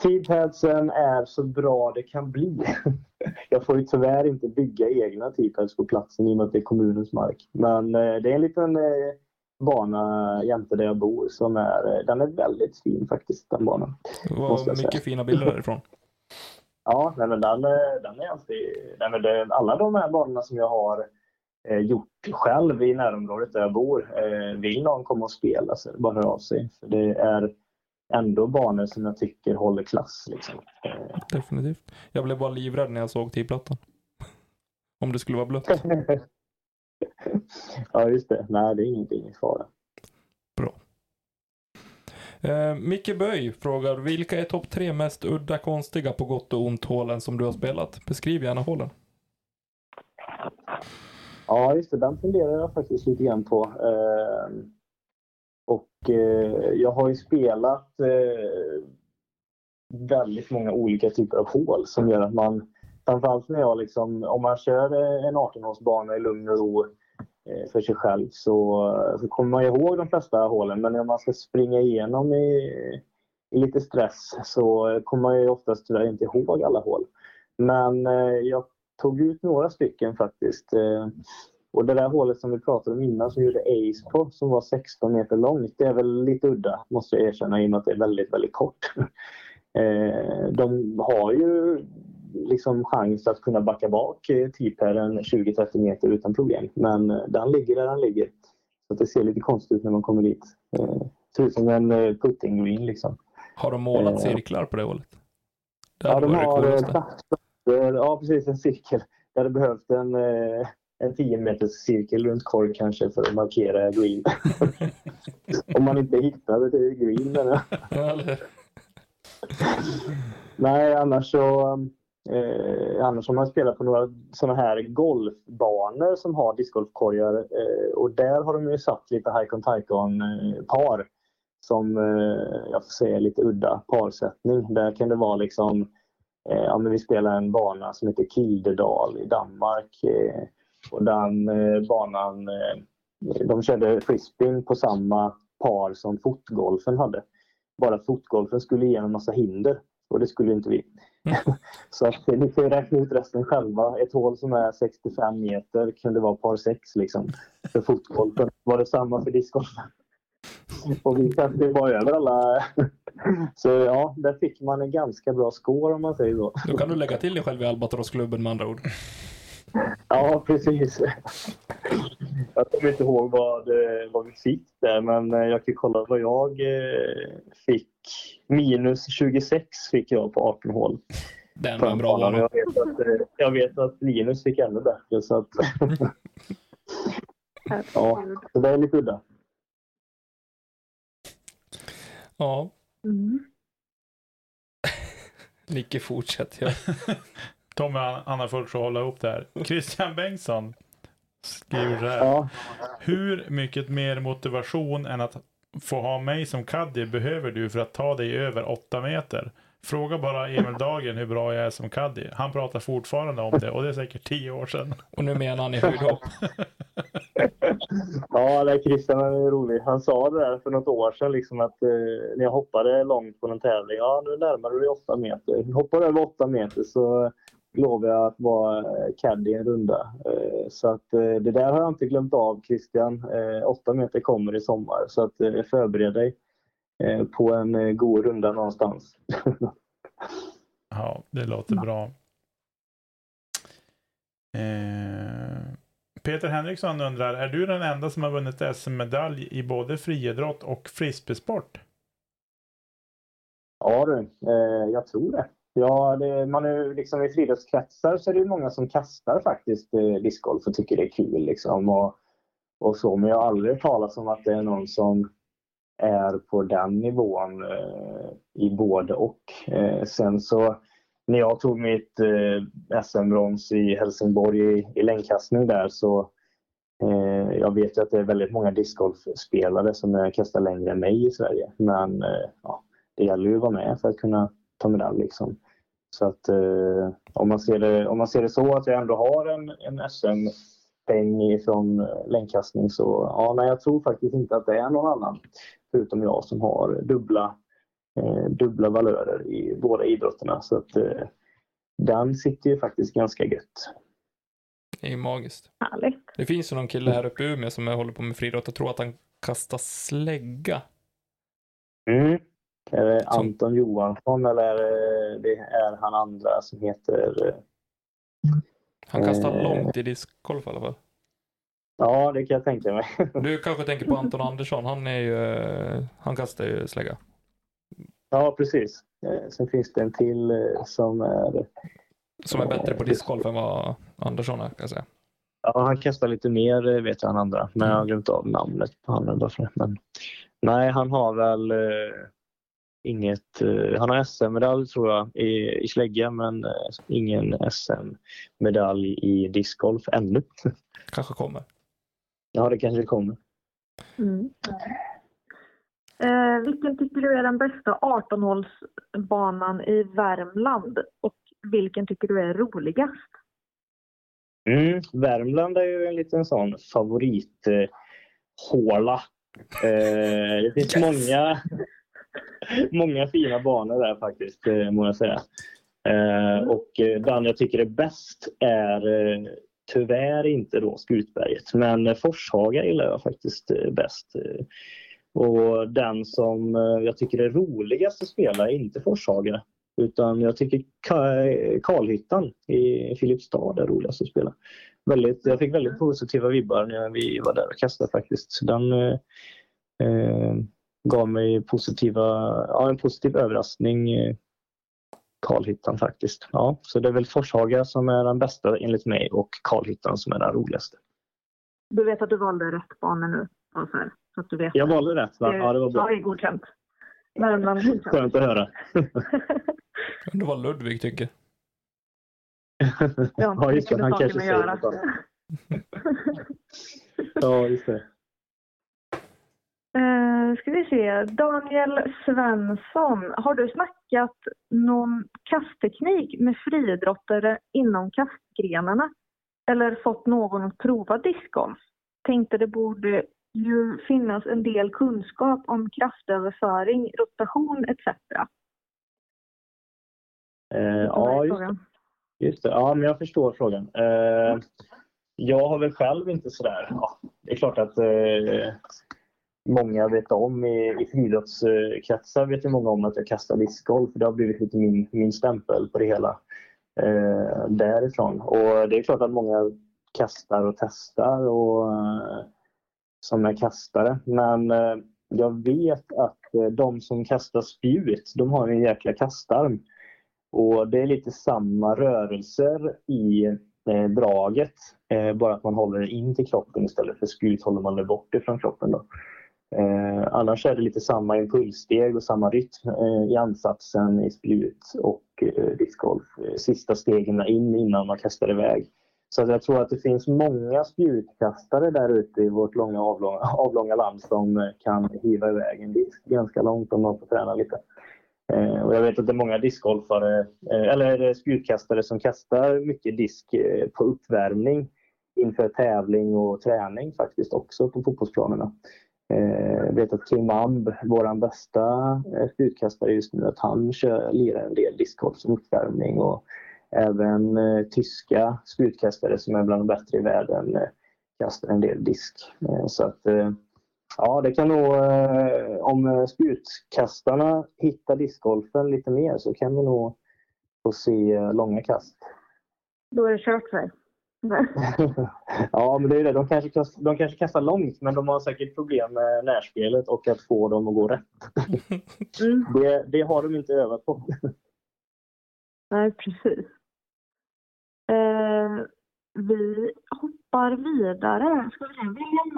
D: T-padsen är så bra det kan bli. Jag får ju tyvärr inte bygga egna T-pads på platsen i och med att det är kommunens mark. Men eh, det är en liten bana jämte där jag bor som är, den är väldigt fin faktiskt den banan.
A: Det var
D: jag säga.
A: mycket fina bilder därifrån.
D: Ja, nej, men den, eh, den är alltid... Nej, men det, alla de här banorna som jag har eh, gjort själv i närområdet där jag bor. Eh, vill någon komma och spela så är det bara att höra av sig. För det är ändå banor som jag tycker håller klass. Liksom. Eh,
A: Definitivt. Jag blev bara livrädd när jag såg T-plattan. Om det skulle vara blött.
D: ja, just det. Nej, det är ingenting ingen fara.
A: Eh, Micke Böj frågar, vilka är topp tre mest udda konstiga på gott och ont hålen som du har spelat? Beskriv gärna hålen.
D: Ja, just det. Den funderar jag faktiskt lite grann på. Eh, och eh, jag har ju spelat eh, väldigt många olika typer av hål som gör att man, framförallt när jag liksom, om man kör eh, en 18-hålsbana i lugn och ro Eh, för sig själv så, eh, så kommer man ihåg de flesta hålen. Men om man ska springa igenom i, i lite stress så kommer man ju oftast tyvärr inte ihåg alla hål. Men eh, jag tog ut några stycken faktiskt. Eh, och det där hålet som vi pratade om innan som gjorde Ace på, som var 16 meter långt, det är väl lite udda måste jag erkänna i och med att det är väldigt, väldigt kort. Eh, de har ju liksom chans att kunna backa bak eh, T-pairen 20-30 meter utan problem. Men eh, den ligger där den ligger. Så det ser lite konstigt ut när man kommer dit. Eh, ser ut som en putting green liksom.
A: Har de målat cirklar på det hålet? Det
D: Ja, de har
A: det
D: platser, ja precis en cirkel. Jag hade behövt en, en 10 meters cirkel runt korg kanske för att markera green. Om man inte hittade det green.
A: eller?
D: Nej, annars så eh, annars har man spelat på några sådana här golfbanor som har discgolfkorgar eh, och där har de ju satt lite Haikon Taikon par som eh, jag får säga är lite udda parsättning. Där kan det vara liksom eh, ja, men vi spelar en bana som heter Kildedal i Danmark eh, och den eh, banan eh, de körde frisbeen på samma par som fotgolfen hade. Bara fotgolfen skulle igenom massa hinder och det skulle inte vi. Så att ni kan ju räkna ut resten själva. Ett hål som är 65 meter kunde vara par 6 liksom. För fotgolfen var det samma för discgolfen. och vi satte bara över alla. Så ja, där fick man en ganska bra score om man säger så.
A: Då kan du lägga till dig själv i Albatrossklubben med andra ord.
D: Ja, precis. Jag kommer inte ihåg vad, eh, vad vi fick där, men eh, jag kan kolla vad jag eh, fick. Minus 26 fick jag på 18 hål.
A: Den var en bra
D: Banan. Jag vet att, jag vet att Linus fick ännu bättre. Så att, ja, så det är lite udda.
A: Ja,
C: Mm.
A: Nicke fortsätter. Ja.
B: Tommy, har fullt sjå att hålla ihop det här. Christian Bengtsson skriver så här.
D: Ja,
B: Hur mycket mer motivation än att få ha mig som caddy behöver du för att ta dig över 8 meter? Fråga bara Emil Dagen hur bra jag är som caddy. Han pratar fortfarande om det och det är säkert 10 år sedan.
A: Och nu menar han i höjdhopp.
D: ja det är Christian är rolig. Han sa det där för något år sedan liksom att eh, när jag hoppade långt på en tävling. Ja, nu närmar du dig 8 meter. Hoppar du över 8 meter så lovar jag att vara eh, caddy i en runda. Eh, så att eh, det där har jag inte glömt av Christian. Eh, 8 meter kommer i sommar så att eh, förbered dig eh, på en eh, god runda någonstans.
B: Ja, det låter bra. Eh, Peter Henriksson undrar, är du den enda som har vunnit SM-medalj i både friidrott och frisbeesport?
D: Ja du, eh, jag tror det. Ja, det, man är, liksom I friidrottskretsar så är det ju många som kastar faktiskt eh, discgolf och tycker det är kul. Liksom, och, och så. Men jag har aldrig hört talas om att det är någon som är på den nivån eh, i både och. Eh, sen så när jag tog mitt eh, SM-brons i Helsingborg i, i längdkastning där så eh, jag vet ju att det är väldigt många discgolfspelare som eh, kastar längre än mig i Sverige. Men eh, ja, det gäller ju att vara med för att kunna ta medalj. Liksom. Så att eh, om, man ser det, om man ser det så att jag ändå har en, en SM-peng från eh, längdkastning så ja, nej, jag tror faktiskt inte att det är någon annan förutom jag som har dubbla, eh, dubbla valörer i båda idrotterna. Så att eh, den sitter ju faktiskt ganska gött.
A: Det är ju magiskt.
C: Härligt.
A: Det finns ju någon kille här uppe i Umeå som håller på med friidrott. Jag tror att han kastar slägga.
D: Mm. Är det Anton Johansson eller är det, är han andra som heter... eh,
A: Han kastar
D: Eh.
A: långt i discgolf i alla fall.
D: Ja, det kan jag tänka mig.
A: Du kanske tänker på Anton Andersson. Han är ju, eh, han kastar ju slägga.
D: Ja, precis. Eh, Sen finns det en till som är...
A: Som är bättre på discgolf än vad Andersson är kan jag säga.
D: Ja, han kastar lite mer vet jag än andra, men jag har glömt av namnet på honom. Men, nej, han har väl inget... Eh, han har SM-medalj tror jag i, i slägga, men eh, ingen SM-medalj i discgolf ännu.
A: Kanske kommer.
D: Ja, det kanske kommer.
C: Mm. Eh, vilken tycker du är den bästa 18-hålsbanan i Värmland? Och vilken tycker du är roligast?
D: Mm, Värmland är ju en liten sån favorithåla. Eh, håla. eh, det finns
A: Yes!
D: många, många fina banor där faktiskt, eh, må jag säga. Eh, och eh, den jag tycker är bäst är tyvärr inte då Skutberget, men Forshaga gillar jag faktiskt bäst. Och den som jag tycker är roligast att spela är inte Forshaga, utan jag tycker Karlhyttan i Filipstad är roligast att spela. Väldigt, jag fick väldigt positiva vibbar när vi var där och kastade faktiskt. Den eh, gav mig positiva, ja, en positiv överraskning. Karlhyttan faktiskt. Ja, så det är väl Forshaga som är den bästa enligt mig och Karlhyttan som är den roligaste.
C: Du vet att du valde rätt bana nu? Ja, så, att du vet.
D: Jag valde rätt va? Ja, det var
C: Ja,
D: bra.
C: det är godkänt. Värmland godkänt.
D: Skönt att höra.
A: Undrar vad Ludvig tycker.
D: Ja, just det. Han kanske säger
C: göra.
D: annat. Ja, just det.
C: Eh, ska vi se. Daniel Svensson. Har du snackat någon kastteknik med friidrottare inom kastgrenarna? Eller fått någon att prova discgolf? Tänkte det borde ju finnas en del kunskap om kraftöverföring, rotation etc.
D: Eh,
C: Det
D: ja, just. Just det, ja men jag förstår frågan. Eh, jag har väl själv inte sådär, ja, det är klart att eh, många vet om i, i friidrottskretsar vet ju många om att jag kastar discgolf. Det har blivit lite min, min stämpel på det hela eh, därifrån. Och det är klart att många kastar och testar och eh, som är kastare. Men eh, jag vet att eh, de som kastar spjut, de har en jäkla kastarm. Och det är lite samma rörelser i eh, draget. Eh, bara att man håller det in till kroppen istället för spjut håller man det bort ifrån kroppen. Då. Eh, annars är det lite samma impulssteg och samma rytm eh, i ansatsen i spjut och eh, discgolf. Eh, sista stegen in innan man kastar iväg. Så jag tror att det finns många spjutkastare där ute i vårt långa avlånga, avlånga land som eh, kan hiva iväg en disk ganska långt om man får träna lite. Eh, och jag vet att det är många discgolfare, eh, eller eh, spjutkastare som kastar mycket disk eh, på uppvärmning inför tävling och träning faktiskt också på fotbollsplanerna. Jag vet att Kim Amb, vår bästa eh, spjutkastare just nu, att han kör, lirar en del discgolf som uppvärmning och även eh, tyska spjutkastare som är bland de bättre i världen kastar en del disk. Så att Ja, det kan nog, eh, om spjutkastarna hittar discgolfen lite mer så kan vi nog få se långa kast.
C: Då är det kört för
D: Ja, men det är det. De kanske, kastar, de kanske kastar långt, men de har säkert problem med närspelet och att få dem att gå rätt. Mm. Det, det har de inte övat på.
C: Nej, precis. Eh, vi hoppar vidare. Ska vi se, William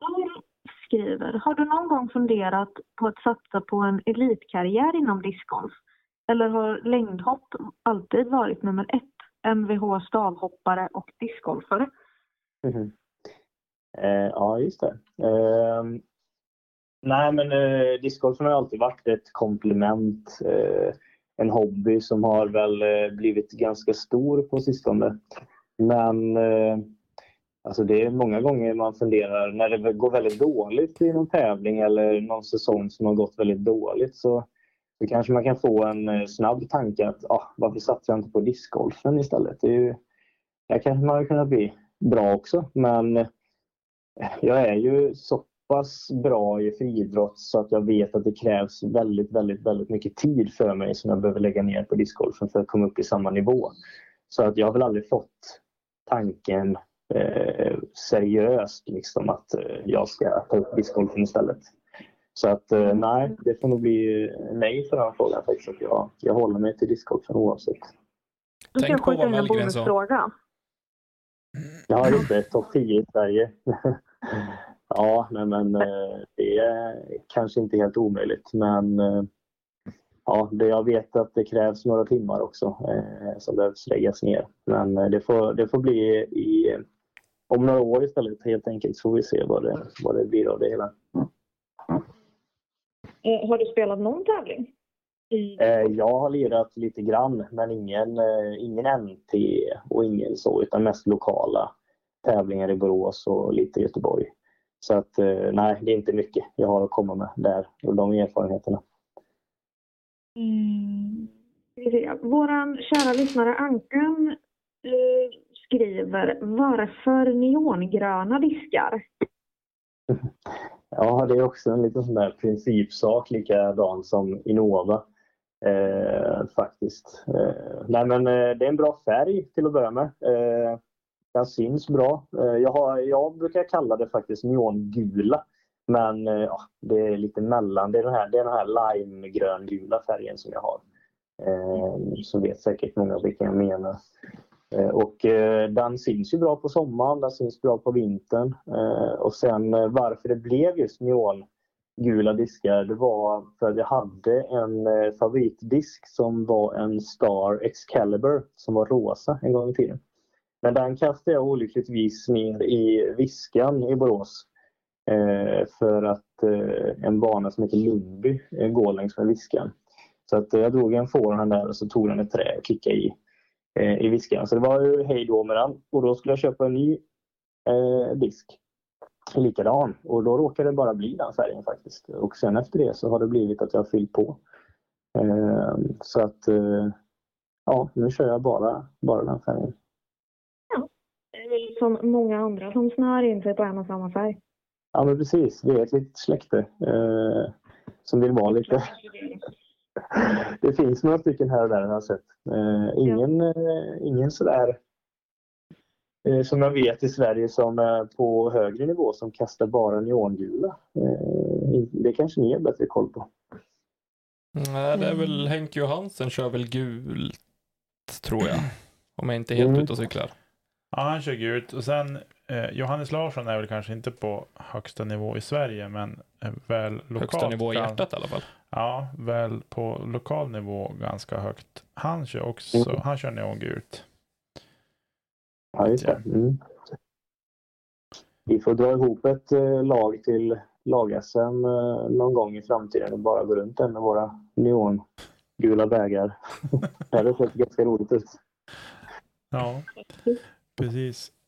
C: Nestor skriver, har du någon gång funderat på att satsa på en elitkarriär inom discgolf? Eller har längdhopp alltid varit nummer ett? Mvh stavhoppare och discgolfare?
D: Mm. Eh, ja, just det. Eh, nej, men eh, discgolfen har alltid varit ett komplement. Eh, en hobby som har väl eh, blivit ganska stor på sistone. Men eh, Alltså det är många gånger man funderar när det går väldigt dåligt i någon tävling eller någon säsong som har gått väldigt dåligt så, så kanske man kan få en eh, snabb tanke att ah, varför satsar jag inte på discgolfen istället? Det är ju, där kanske man hade kunnat bli bra också men eh, jag är ju så pass bra i friidrott så att jag vet att det krävs väldigt, väldigt, väldigt mycket tid för mig som jag behöver lägga ner på discgolfen för att komma upp i samma nivå. Så att jag har väl aldrig fått tanken eh, seriöst liksom att eh, jag ska ta upp discgolfen istället. Så att eh, nej, det får nog bli nej för den frågan faktiskt. Jag, jag håller mig till discgolfen oavsett.
C: Du kan skjuta in en bonusfråga.
D: Ja, just det. Topp 10 i Sverige. ja, nej, men eh, det är kanske inte helt omöjligt. Men eh, ja, det, jag vet att det krävs några timmar också eh, som behövs läggas ner. Men det, får, det får bli i om några år istället helt enkelt så får vi se vad det, vad det blir av det hela.
C: Eh, har du spelat någon tävling?
D: Eh, jag har lirat lite grann men ingen, eh, ingen NT och ingen så utan mest lokala tävlingar i Borås och lite i Göteborg. Så att nej, det är inte mycket jag har att komma med där och de erfarenheterna.
C: Mm. Våran kära lyssnare Ankan skriver varför neongröna diskar?
D: Ja, det är också en liten sån där principsak likadan som Innova. Eh, faktiskt. Eh, nej men eh, det är en bra färg till att börja med. Eh, den syns bra. Eh, jag, har, jag brukar kalla det faktiskt neongula. Men eh, ja, det är lite mellan. Det är den här, det är den här limegröngula färgen som jag har. Eh, så vet säkert många vilken jag menar. Eh, och eh, den syns ju bra på sommaren, den syns bra på vintern. Eh, och sen varför det blev just neongula diskar, det var för att jag hade en favoritdisk som var en Star Excalibur som var rosa en gång i tiden. Men den kastade jag olyckligtvis ner i Viskan i Borås. För att en bana som heter Lundby går längs med Viskan. Så att jag drog en forehand där och så tog den ett trä och klickade i i viskan. Så det var ju hej då med den. Och då skulle jag köpa en ny eh, disk. Likadan. Och då råkade det bara bli den färgen faktiskt. Och sen efter det så har det blivit att jag har fyllt på. Eh, så att eh, ja, nu kör jag bara, bara den färgen.
C: Ja, det är väl som många andra som snör in sig på en och samma färg.
D: Ja, men precis. Vi är ett litet släkte eh, som vill vara lite... det finns några stycken här och där har jag sett. Eh, ingen, eh, ingen sådär eh, som jag vet i Sverige som är på högre nivå som kastar bara neongula. Eh, det kanske ni har bättre koll på.
A: Nej, det är väl Henke Johansen kör väl gult, tror jag. Om jag inte är helt
D: Mm.
A: ute och cyklar.
B: Ja, han kör gult. Och sen eh, Johannes Larsson är väl kanske inte på högsta nivå i Sverige, men eh, väl lokalt.
A: Högsta nivå i hjärtat i alla fall.
B: Ja, väl på lokal nivå ganska högt. Han kör också,
D: Mm.
B: han kör neongult.
D: Ja, just det. Mm. Vi får dra ihop ett eh, lag till lag-SM eh, någon gång i framtiden och bara gå runt där med våra neongula bägar. det hade sett ganska roligt ut.
B: Ja, precis.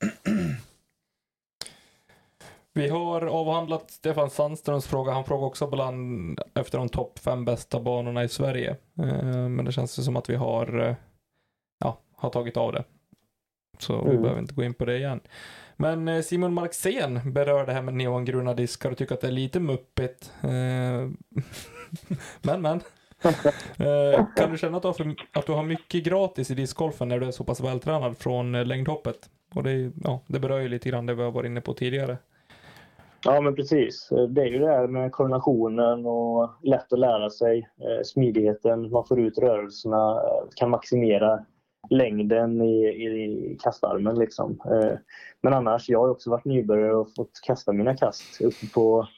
A: Vi har avhandlat Stefan Sandströms fråga. Han frågar också bland efter de topp fem bästa banorna i Sverige. Eh, Men det känns som att vi har, eh, ja, har tagit av det. Så vi
D: Mm.
A: behöver inte gå in på det igen. Men eh, Simon Marxén berör det här med neongruna diskar och tycker att det är lite muppigt. Men, men. Eh, kan du känna att du, har för, att du har mycket gratis i discgolfen när du är så pass vältränad från eh, längdhoppet? Och det, ja, det berör ju lite grann det vi har varit inne på tidigare.
D: Ja, men precis. Eh, det är ju det här med koordinationen och lätt att lära sig. Smidigheten, man får ut rörelserna, kan maximera längden i, i kastarmen. Liksom. Men annars, jag har också varit nybörjare och fått kasta mina kast uppe på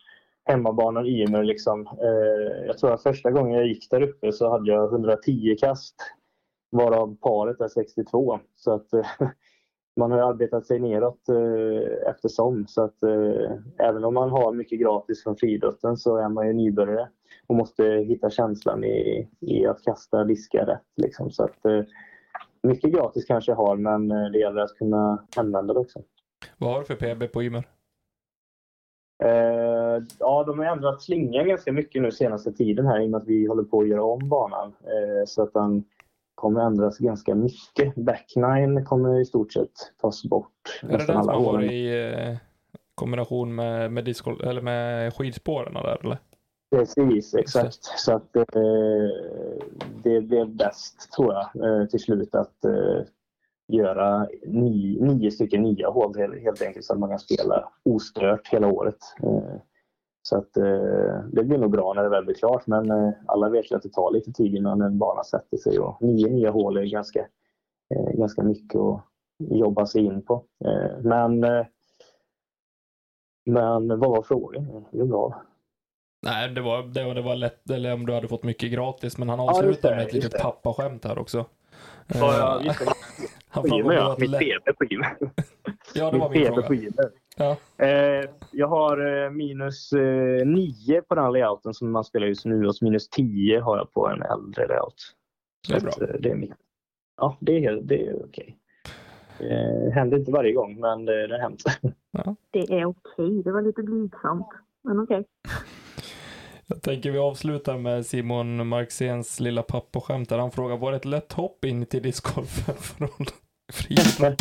D: hemmabanan Ymer. Liksom. Eh, jag tror att första gången jag gick där uppe så hade jag 110 kast varav paret är 62. Så att eh, man har arbetat sig neråt eh, eftersom. Så att eh, även om man har mycket gratis från friidrotten så är man ju nybörjare och måste hitta känslan i, i att kasta diska rätt. Liksom. Så att, eh, mycket gratis kanske jag har men eh, det gäller att kunna använda det också.
A: Vad har du för PB på Ymer?
D: Eh, ja, de har ändrat slingan ganska mycket nu senaste tiden här i och med att vi håller på att göra om banan. Eh, så att den kommer ändras ganska mycket. Backnine kommer i stort sett tas bort.
A: Är det
D: nästan
A: den som
D: alla
A: har
D: hålen.
A: varit i eh, kombination med, med, disco, eller med skidspåren där eller?
D: Precis, exakt. Så att eh, det blev bäst, tror jag, eh, till slut att eh, göra ni, nio stycken nya hål helt, helt enkelt så att man kan spela ostört hela året. Eh, så att eh, det blir nog bra när det väl blir klart men eh, alla vet ju att det tar lite tid innan en bana sätter sig och nio nya hål är ganska, ganska mycket att jobba sig in på. Men, men vad var frågan? Det är bra.
A: Nej, det var, det var, det var lätt, eller om du hade fått mycket gratis, men han avslutar
D: det,
A: med ett litet pappaskämt här också.
D: Ja, ja.
A: Han det
D: ja. Mitt PB på Ymer.
A: Ja, det var min
D: PB på. Ymer.
A: Ja.
D: Eh, jag har eh, minus eh, 9 på den layouten som man spelar just nu och minus 10 har jag på en äldre layout.
A: Det är
D: Så
A: bra.
D: att, eh, det är mitt. Ja, det är, helt- det är okej. Eh, händer inte varje gång, men det, det har hänt.
C: Det är okej. Det var lite blygsamt. Men okej.
A: Jag tänker vi avslutar med Simon Marxéns lilla pappaskämt där han frågar, var det ett lätt hopp in till discgolfen från friidrott?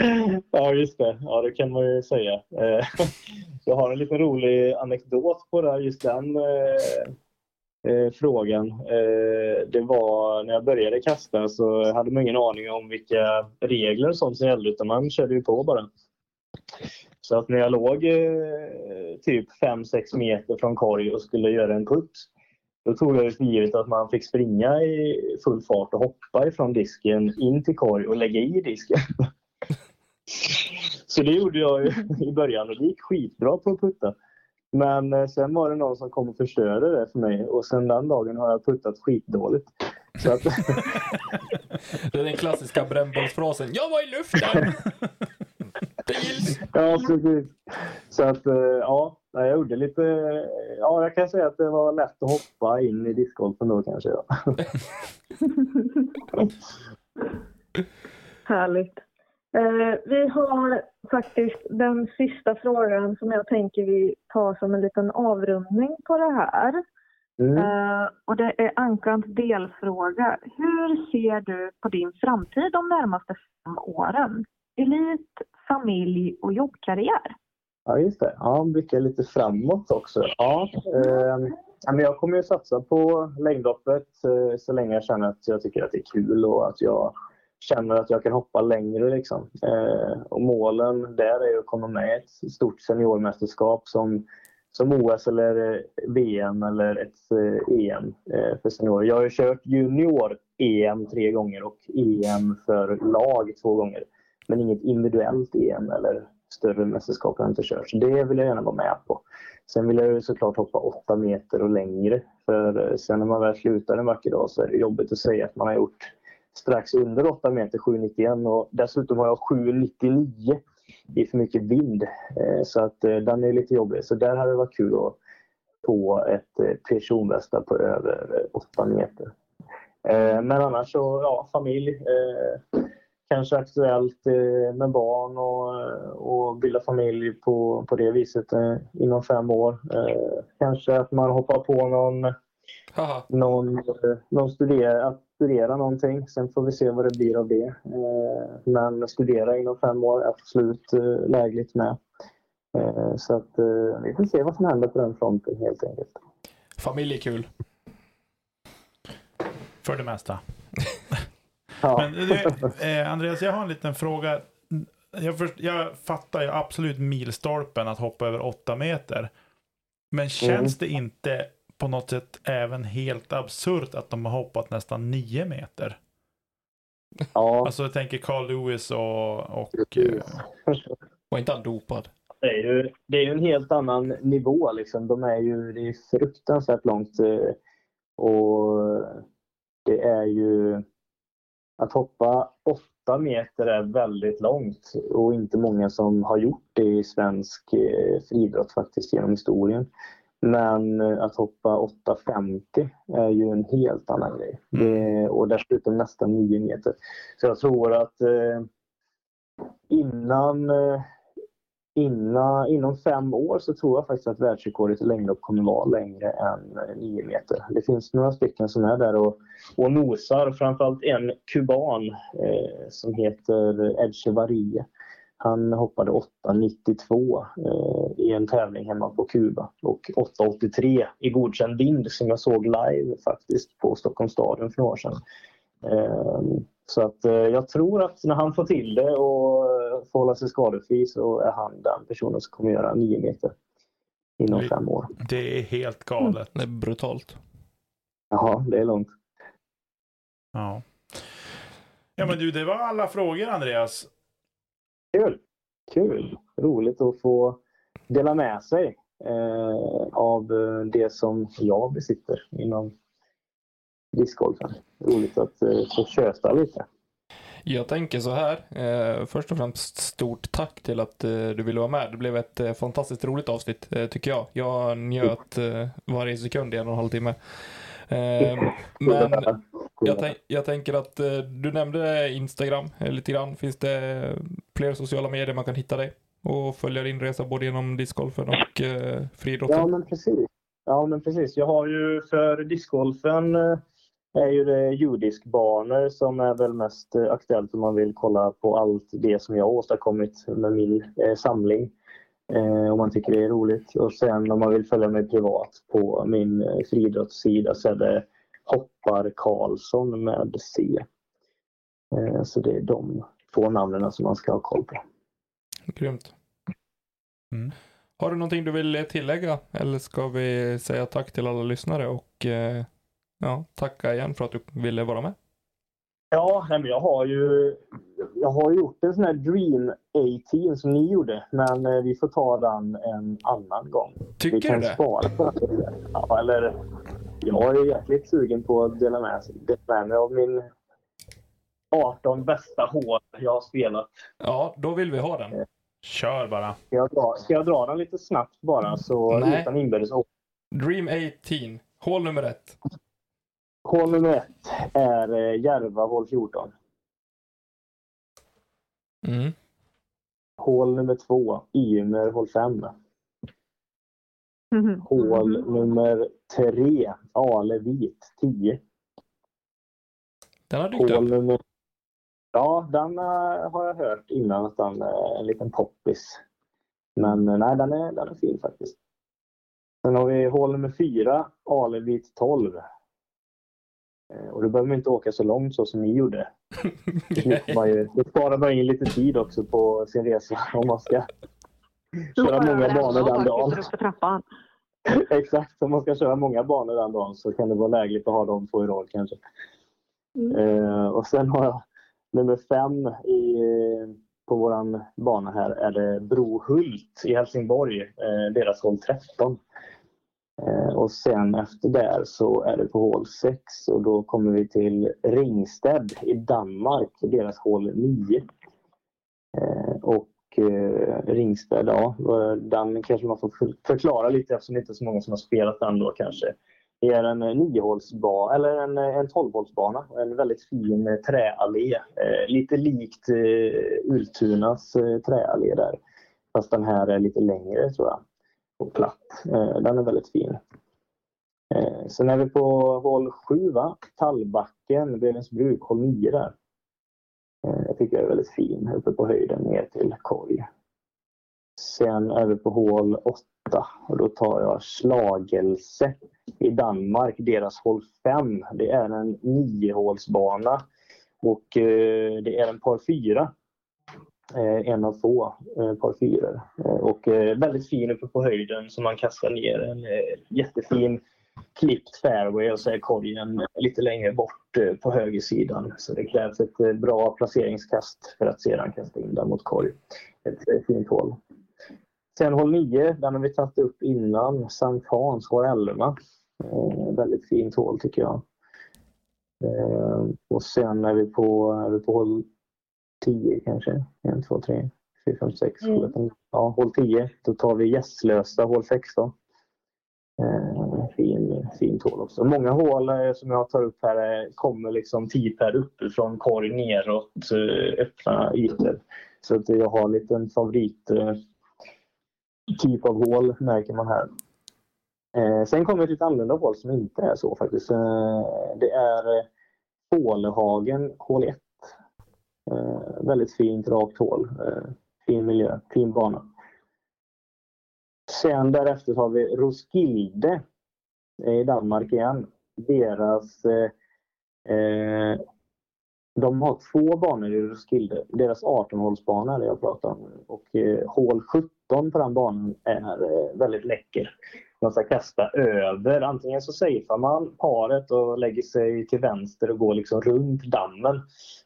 D: ja, just det. Ja, det kan man ju säga. Eh, jag har en liten rolig anekdot på det, här, just den eh, eh, frågan. Eh, det var när jag började kasta så hade man ingen aning om vilka regler och sånt som gällde utan man körde ju på bara. Så att när jag låg eh, typ 5-6 meter från korg och skulle göra en putt då tog jag för givet att man fick springa i full fart och hoppa ifrån disken in till korg och lägga i disken. Så det gjorde jag i början och det gick skitbra på att putta. Men eh, sen var det någon som kom och förstörde det för mig och sen den dagen har jag puttat skitdåligt. Så att,
A: Det är den klassiska brännbollsfrasen, jag var i luften!
D: Ja, precis. Så att eh, ja, jag gjorde lite... Ja, jag kan säga att det var lätt att hoppa in i discgolfen då kanske. Ja.
C: Härligt. Eh, vi har faktiskt den sista frågan som jag tänker vi tar som en liten avrundning på det här.
D: Mm.
C: Eh, och det är Ankans delfråga. Hur ser du på din framtid de närmaste fem åren? Elit, familj och jobbkarriär?
D: Ja, just det. Ja, blickar lite framåt också. Ja, eh, men jag kommer ju satsa på längdhoppet eh, så länge jag känner att jag tycker att det är kul och att jag känner att jag kan hoppa längre. Liksom. Eh, och målen där är att komma med ett stort seniormästerskap som, som OS eller VM eller ett eh, EM eh, för seniorer. Jag har ju kört junior-EM tre gånger och EM för lag två gånger. Men inget individuellt EM eller större mästerskap har jag inte kört. Så det vill jag gärna vara med på. Sen vill jag ju såklart hoppa 8 meter och längre. För eh, sen när man väl slutar en vacker dag så är det jobbigt att säga att man har gjort strax under 8 meter, 7,91 och dessutom har jag 7,99 i för mycket vind. Eh, så att eh, den är lite jobbig. Så där hade det varit kul att få ett personbästa på över 8 meter. Men annars så, ja, familj kanske aktuellt eh, med barn och, och bilda familj på, på det viset eh, inom fem år. Eh, kanske att man hoppar på någon, någon, någon studera, att studera någonting. Sen får vi se vad det blir av det. Men studera inom fem år är absolut lägligt med. Så att vi får se vad som händer på den fronten helt enkelt.
A: Familj är kul.
B: För det mesta. Ja. Men det, eh, Andreas, jag har en liten fråga. Jag, först, jag fattar ju absolut milstolpen att hoppa över åtta meter. Men känns mm. det inte på något sätt även helt absurt att de har hoppat nästan nio meter? Ja. Alltså jag tänker Carl Lewis och... och
A: eh... Var inte han dopad?
D: Det är ju det är en helt annan nivå liksom. De är ju, det är fruktansvärt långt. Eh, och det är ju att hoppa åtta meter är väldigt långt och inte många som har gjort det i svensk eh, friidrott faktiskt genom historien. Men eh, att hoppa 8,50 är ju en helt annan grej. Mm. Och dessutom nästan 9 meter. Så jag tror att eh, innan Innan, inom fem år så tror jag faktiskt att världsrekordet i längdhopp kommer vara längre än 9 meter. Det finns några stycken som är där och, och nosar, framförallt en kuban eh, som heter Echevarrie. Han hoppade 8,92 eh, i en tävling hemma på Kuba och 8,83 i godkänd vind som jag såg live faktiskt på Stockholms stadion för några år sedan. Eh, så att eh, jag tror att när han får till det och får hålla sig skadefri så är han den personen som kommer göra nio meter inom det, fem år.
B: Det är helt galet. Mm.
A: Det är brutalt.
D: Ja, det är långt.
B: Ja. Ja men du, det var alla frågor Andreas.
D: Kul! Kul! Roligt att få dela med sig eh, av det som jag besitter inom discgolfen. Roligt att eh, få köta lite.
A: Jag tänker så här. Eh, först och främst stort tack till att eh, du ville vara med. Det blev ett eh, fantastiskt roligt avsnitt eh, tycker jag. Jag njöt eh, varje sekund i en och en halv timme. Eh, men jag, jag, tänker att du nämnde Instagram lite grann. Finns det fler sociala medier man kan hitta dig och följa din resa både genom discgolfen och friidrotten?
D: Ja men precis. Ja men precis. Jag har ju för discgolfen är ju det judiskbanor som är väl mest eh, aktuellt om man vill kolla på allt det som jag åstadkommit med min eh, samling. Eh, om man tycker det är roligt. Och sen om man vill följa mig privat på min eh, friidrottssida så är det Hoppar Karlsson med C. Eh, så det är de två namnen som man ska ha koll på.
A: Grymt. Mm. Har du någonting du vill tillägga eller ska vi säga tack till alla lyssnare och eh, ja, tacka igen för att du ville vara med.
D: Ja, men jag har ju jag har gjort en sån här Dream 18 som ni gjorde, men eh, vi får ta den en annan gång.
A: Tycker
D: vi kan
A: du det?
D: Spara på den. Ja, eller jag är jäkligt sugen på att dela med, med mig av min 18 bästa hål jag har spelat.
A: Ja, då vill vi ha den.
B: Kör bara.
D: Ska jag dra, ska jag dra den lite snabbt bara, så Nej. utan inbördes
A: Dream 18, hål nummer ett.
D: Hål nummer ett är eh, Järva, hål 14. Mm. Hål nummer två, Ymer, hål 5. Mm. Hål nummer tre, Alevit, 10.
A: Den har dykt
D: hål upp. Nummer... Ja, den uh, har jag hört innan att den är en liten poppis. Men eh, nej, den är, den är fin faktiskt. Sen har vi hål nummer fyra, Alevit 12. Eh, Och då behöver man inte åka så långt så som ni gjorde. Man ju, då sparar man in lite tid också på sin resa om man ska köra många banor den dagen. Exakt, om man ska köra många banor den dagen så kan det vara lägligt att ha dem två i rad kanske.
C: Mm.
D: Eh, och sen har jag nummer fem i, på våran bana här är det Brohult i Helsingborg, eh, deras hål 13. Eh, och sen efter där så är det på hål 6 och då kommer vi till Ringsted i Danmark, deras hål 9. Eh, och eh, Ringsted, ja, den kanske man får förklara lite eftersom det inte är så många som har spelat den då kanske. Det är en niohålsbana, eller en, en tolvhålsbana. En väldigt fin träallé. Lite likt Ultunas träallé där. Fast den här är lite längre tror jag. Och platt. Eh, den är väldigt fin. Eh, sen är vi på hål 7 va? Tallbacken, Bredensbruk, hål 9 där. Eh, jag tycker jag är väldigt fin uppe på höjden ner till korg. Sen är vi på hål 8 och då tar jag Slagelse i Danmark, deras hål 5. Det är en niohålsbana och det är en par 4. Eh, en av få eh, par fyror. Eh, och eh, väldigt fin uppe på höjden som man kastar ner. En eh, jättefin klippt fairway och så är korgen lite längre bort eh, på högersidan. Så det krävs ett eh, bra placeringskast för att sedan kasta in den mot korg. Ett eh, fint hål. Sen hål 9, den har vi tagit upp innan. Sankt Hans, hål 11. Eh, väldigt fint hål tycker jag. Eh, och sen är vi på, är vi på hål 10 kanske. 1, 2, 3, 4, 5, 6,
C: Mm.
D: 7, Ja, hål 10. Då tar vi Gässlösa, hål 16. Eh, fin, fint hål också. Många hål eh, som jag tar upp här eh, kommer liksom tipär uppifrån korg neråt, öppna ytor. Så att jag har en liten favorit eh, typ av hål märker man här. Eh, sen kommer ett lite annorlunda hål som inte är så faktiskt. Det är Hålehagen, hål 1. Eh, väldigt fint, rakt hål. Eh, fin miljö, fin bana. Sen därefter har vi Roskilde eh, i Danmark igen. Deras eh, eh, de har två banor i Roskilde. Deras 18-hålsbana är det jag pratar om. Och eh, hål 17 på den banan är eh, väldigt läcker. Man ska kasta över. Antingen så safear man paret och lägger sig till vänster och går liksom runt dammen.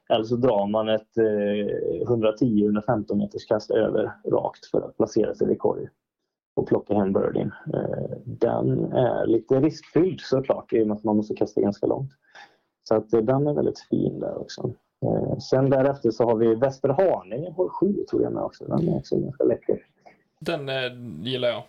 D: Eller så drar man ett eh, 110-115 meters kast över rakt för att placera sig vid korg och plocka hem birdien. Eh, den är lite riskfylld såklart i och med att man måste kasta ganska långt. Så att eh, den är väldigt fin där också. Eh, sen därefter så har vi Västerhaninge, hål 7 tror jag med också. Den är också ganska läcker.
A: Den eh, gillar jag.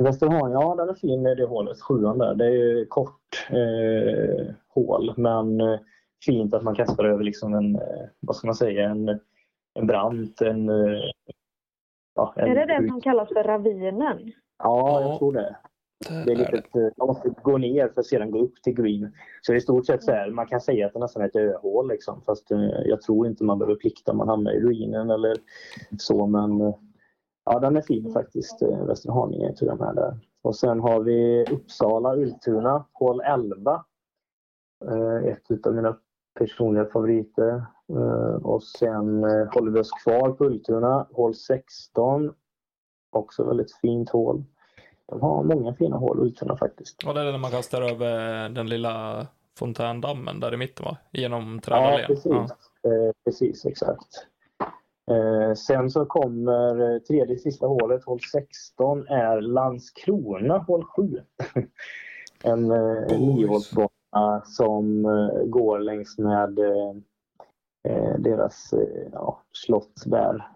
D: Västerhaninge, ja den är fin det hålet, sjuan där. Det är ju kort eh, hål men eh, fint att man kastar över liksom en, eh, vad ska man säga, en, en brant, en... Eh, ja, en
C: Är det den som kallas för ravinen?
D: Ja,
A: Ja.
D: jag tror det.
A: Det
D: är lite, man måste gå ner för att sedan gå upp till green. Så i stort sett så är man kan säga att det nästan är ett öhål liksom. Fast jag tror inte man behöver plikta om man hamnar i ruinen eller så. Men ja, den är fin faktiskt. eh, Västerhaninge tror jag med där. Och sen har vi Uppsala, Ultuna, hål 11. Eh, Ett av mina personliga favoriter. Eh, Och sen håller vi oss kvar på Ultuna, hål 16. Också väldigt fint hål. De har många fina hål, Ultuna faktiskt.
A: Och det är det när man kastar över den lilla fontändammen där i mitten va? Genom
D: Ja,
A: trädallén.
D: precis. Eh, precis, exakt. Eh, sen så kommer eh, tredje sista hålet, hål 16, är Landskrona, hål 7. en eh, niohålsbana som eh, går längs med eh, eh, deras eh, ja, slott där.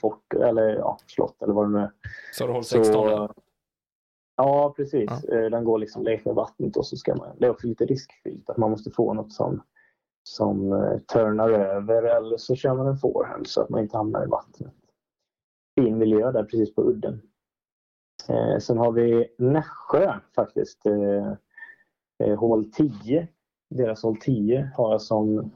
D: Fort, eller ja, slott eller vad det nu är.
A: Så du håll 16 där.
D: Så, ja, precis. Eh, Den går liksom längs med vattnet och så ska man... Det är också lite riskfyllt att man måste få något som, som eh, turnar över eller så kör man en forehand så att man inte hamnar i vattnet. Fin miljö där precis på udden. Eh, sen har vi Nässjö faktiskt. Eh, eh hål 10. Deras hål 10 har jag som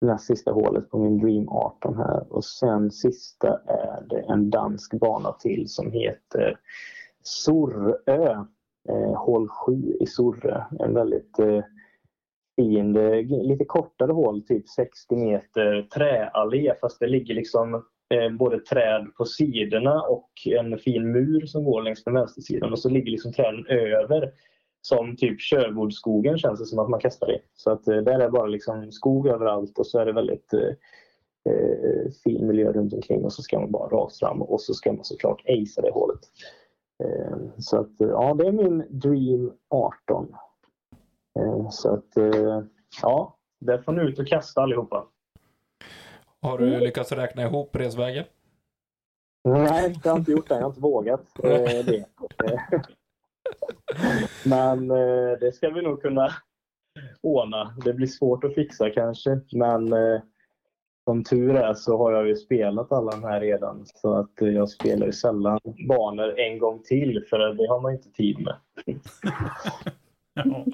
D: näst sista hålet på min Dream 18 här. Och sen sista är det en dansk bana till som heter Sorrö. Eh, hål 7 i Sorrö. En väldigt eh, fiende, eh, lite kortare hål, typ 60 meter träallé fast det ligger liksom eh, både träd på sidorna och en fin mur som går längs den vänstersidan och så ligger liksom träden över som typ körbordsskogen känns det som att man kastar i. Så att eh, där är bara liksom skog överallt och så är det väldigt eh, eh fin miljö runt omkring och så ska man bara rakt fram och så ska man såklart acea det hålet. Eh, så att eh, ja, det är min Dream 18. Eh, så att ja, där får ni ut och kasta allihopa.
A: Har du lyckats räkna ihop resvägen?
D: Nej, jag har inte gjort det. Jag har inte vågat det. Men eh, det ska vi nog kunna ordna. Det blir svårt att fixa kanske, men eh, som tur är så har jag ju spelat alla de här redan. Så att eh, jag spelar ju sällan banor en gång till, för det har man inte tid med.
A: ja.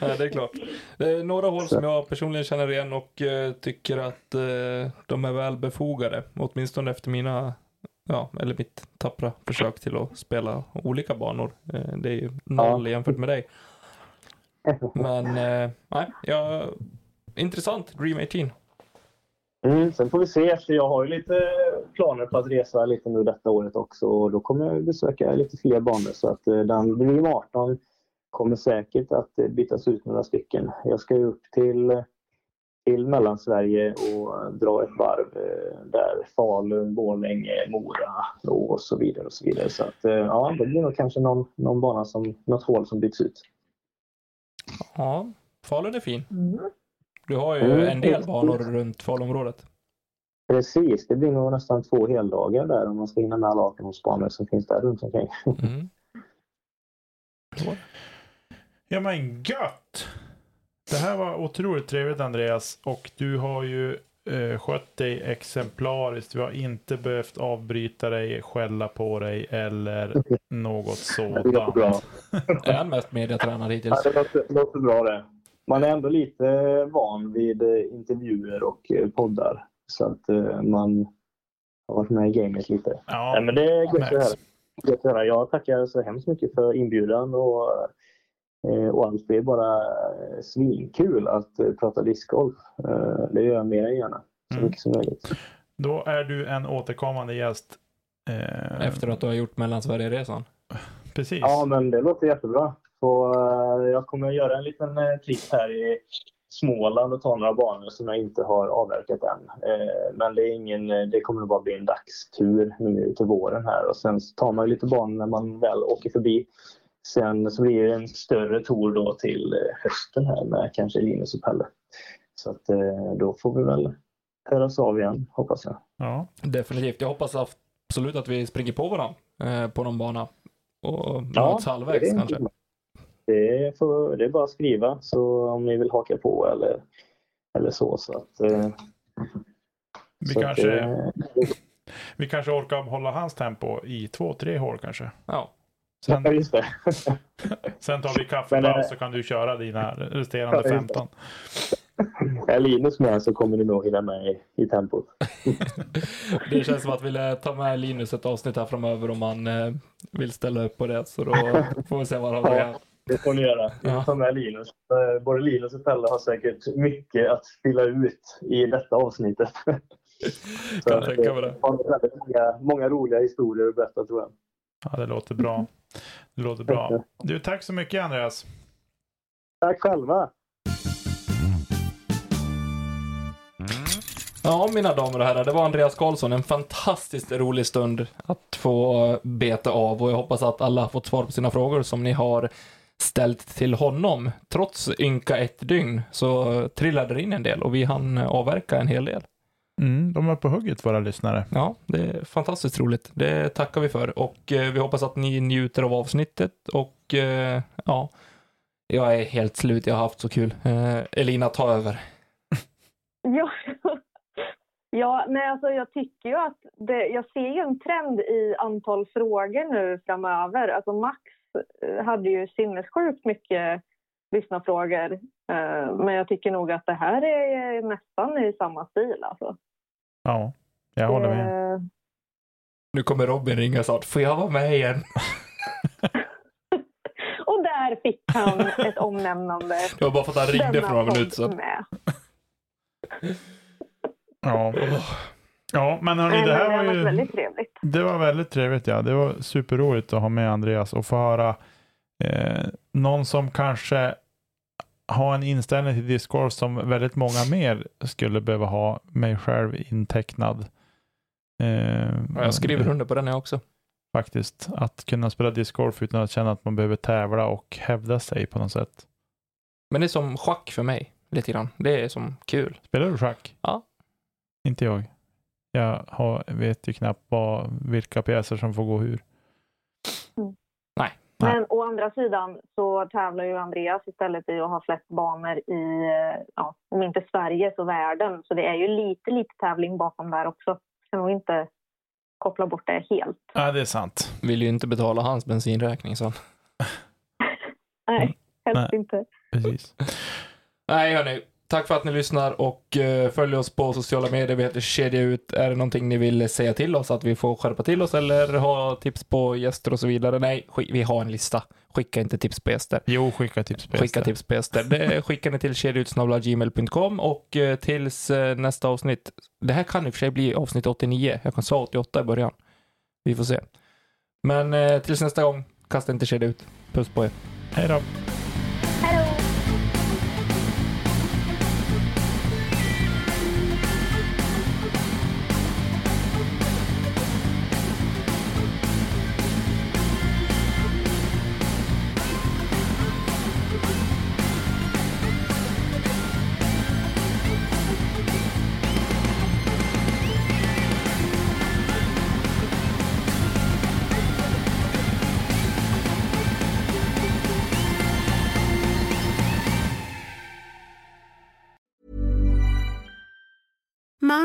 A: det är klart. Det är några hål som jag personligen känner igen och uh, tycker att uh, de är väl befogade. Åtminstone efter mina ja, eller mitt tappra försök till att spela olika banor. Eh, det är ju noll ja. jämfört med dig. Men eh, nej, ja, intressant. Dream 18.
D: Mm, sen får vi se, för jag har ju lite planer på att resa lite nu detta året också och då kommer jag besöka lite fler banor så att eh, den Dream 18 kommer säkert att bytas ut några stycken. Jag ska ju upp till till Mellansverige och dra ett varv eh, där Falun, Borlänge, Mora och så vidare. och Så vidare. Så att, eh, ja, det blir nog kanske någon, någon bana som, något hål som byts ut.
A: Ja, Falun är fin. Mm. Du har ju mm. en del banor runt Falumrådet.
D: Precis, det blir nog nästan två heldagar där om man ska hinna med alla 18 banor som finns där runt omkring. Mm.
B: Ja men gött! Det här var otroligt trevligt Andreas och du har ju eh, skött dig exemplariskt. Du har inte behövt avbryta dig, skälla på dig eller något sådant. Det låter bra.
A: är han mest mediatränad hittills?
D: Ja, det låter, låter bra det. Man är ändå lite van vid eh, intervjuer och eh, poddar. Så att eh, man har varit med i gamet lite. Ja, Nej, men det är gött att höra. Jag tackar så hemskt mycket för inbjudan och och allt. Det är bara eh, svinkul att eh, prata discgolf. Det gör jag mer än gärna. Så mm. mycket som möjligt.
B: Då är du en återkommande gäst.
A: Efter att du har gjort Mellansverigeresan?
B: Precis.
D: Ja, men det låter jättebra. Så, jag kommer att göra en liten tripp här i Småland och ta några banor som jag inte har avverkat än. Men det, är ingen, det kommer att bara bli en dagstur nu till våren här och sen tar man lite banor när man väl åker förbi. Sen så blir det en större tour då till eh, hösten här med kanske Linus och Pelle. Så att eh, då får vi väl höras av igen, hoppas jag.
A: Ja, definitivt. Jag hoppas absolut att vi springer på varandra eh, på någon bana och ja, halvvägs det kanske.
D: Det, får, det är bara att skriva så om ni vill haka på eller, eller så. så att,
B: vi, så kanske, att, vi kanske orkar hålla hans tempo i två, tre hål kanske.
A: Ja,
D: Sen, ja, just det.
B: sen tar vi kaffepaus så kan du köra dina resterande 15.
D: Är Linus med så kommer du nog hinna med i, i tempot.
A: det känns som att vi lär ta med Linus ett avsnitt här framöver om han eh, vill ställa upp på det. Så då får vi se vad han
D: ja, Det får ni göra. Ja. Ta med Linus. Eh, både Linus och Pelle har säkert mycket att fylla ut i detta avsnittet.
A: kan tänka mig det.
D: Har många, många roliga historier att berätta tror jag.
B: Ja, det låter bra. Det låter bra. Du, tack så mycket Andreas.
D: Tack själva.
A: Ja, mina damer och herrar, det var Andreas Karlsson. En fantastiskt rolig stund att få beta av och jag hoppas att alla har fått svar på sina frågor som ni har ställt till honom. Trots ynka ett dygn så trillade det in en del och vi hann avverka en hel del.
B: Mm, de är på hugget, våra lyssnare.
A: Ja, det är fantastiskt roligt. Det tackar vi för och eh, vi hoppas att ni njuter av avsnittet och eh, ja, jag är helt slut. Jag har haft så kul. Eh, Elina, ta över.
C: Ja, ja nej, alltså jag tycker ju att det, jag ser ju en trend i antal frågor nu framöver. Alltså Max hade ju sinnessjukt mycket lyssnarfrågor. Eh, men jag tycker nog att det här är nästan i samma stil. Alltså.
B: Ja, jag håller med.
C: Eh,
A: Nu kommer Robin ringa snart. Får jag vara med igen?
C: och där fick han ett omnämnande.
A: Det var bara för att han ringde
C: Denna
A: för några minuter sedan.
B: Ja. ja, men hörni,
C: Nej,
B: det här
C: det har
B: var
C: varit
B: ju...
C: väldigt trevligt.
B: Det var väldigt trevligt ja. Det var superroligt att ha med Andreas och få höra eh, någon som kanske har en inställning till discgolf som väldigt många mer skulle behöva ha, mig själv intecknad. Eh,
A: Ja, Jag skriver under på den jag också.
B: Faktiskt, att kunna spela discgolf utan att känna att man behöver tävla och hävda sig på något sätt.
A: Men det är som schack för mig, lite grann. Det är som kul.
B: Spelar du schack?
A: Ja.
B: Inte jag. Jag har, vet ju knappt vad, vilka pjäser som får gå hur. Nej.
C: Men å andra sidan så tävlar ju Andreas istället i att ha flest banor i, ja, om inte Sverige så världen. Så det är ju lite, lite tävling bakom där också. Ska nog inte koppla bort det helt.
B: Ja, det är sant.
A: Vill ju inte betala hans bensinräkning så.
C: Nej, helst
B: Nej.
C: inte.
B: Precis.
A: Nej hörni, tack för att ni lyssnar och uh, följ oss på sociala medier. Vi heter Kedja Ut. Är det någonting ni vill säga till oss att vi får skärpa till oss eller ha tips på gäster och så vidare? Nej, vi har en lista. Skicka inte tips på gäster.
B: Jo, skicka tips på
A: Skicka
B: gäster.
A: tips på gäster. Det skickar ni till kedjautsnabelagmail.com och eh, tills eh, nästa avsnitt. Det här kan i och för sig bli avsnitt 89. Jag kan sa 88 i början. Vi får se. Men eh, tills nästa gång, kasta inte kedja ut. Puss på er.
B: Hej då.
C: Hej då!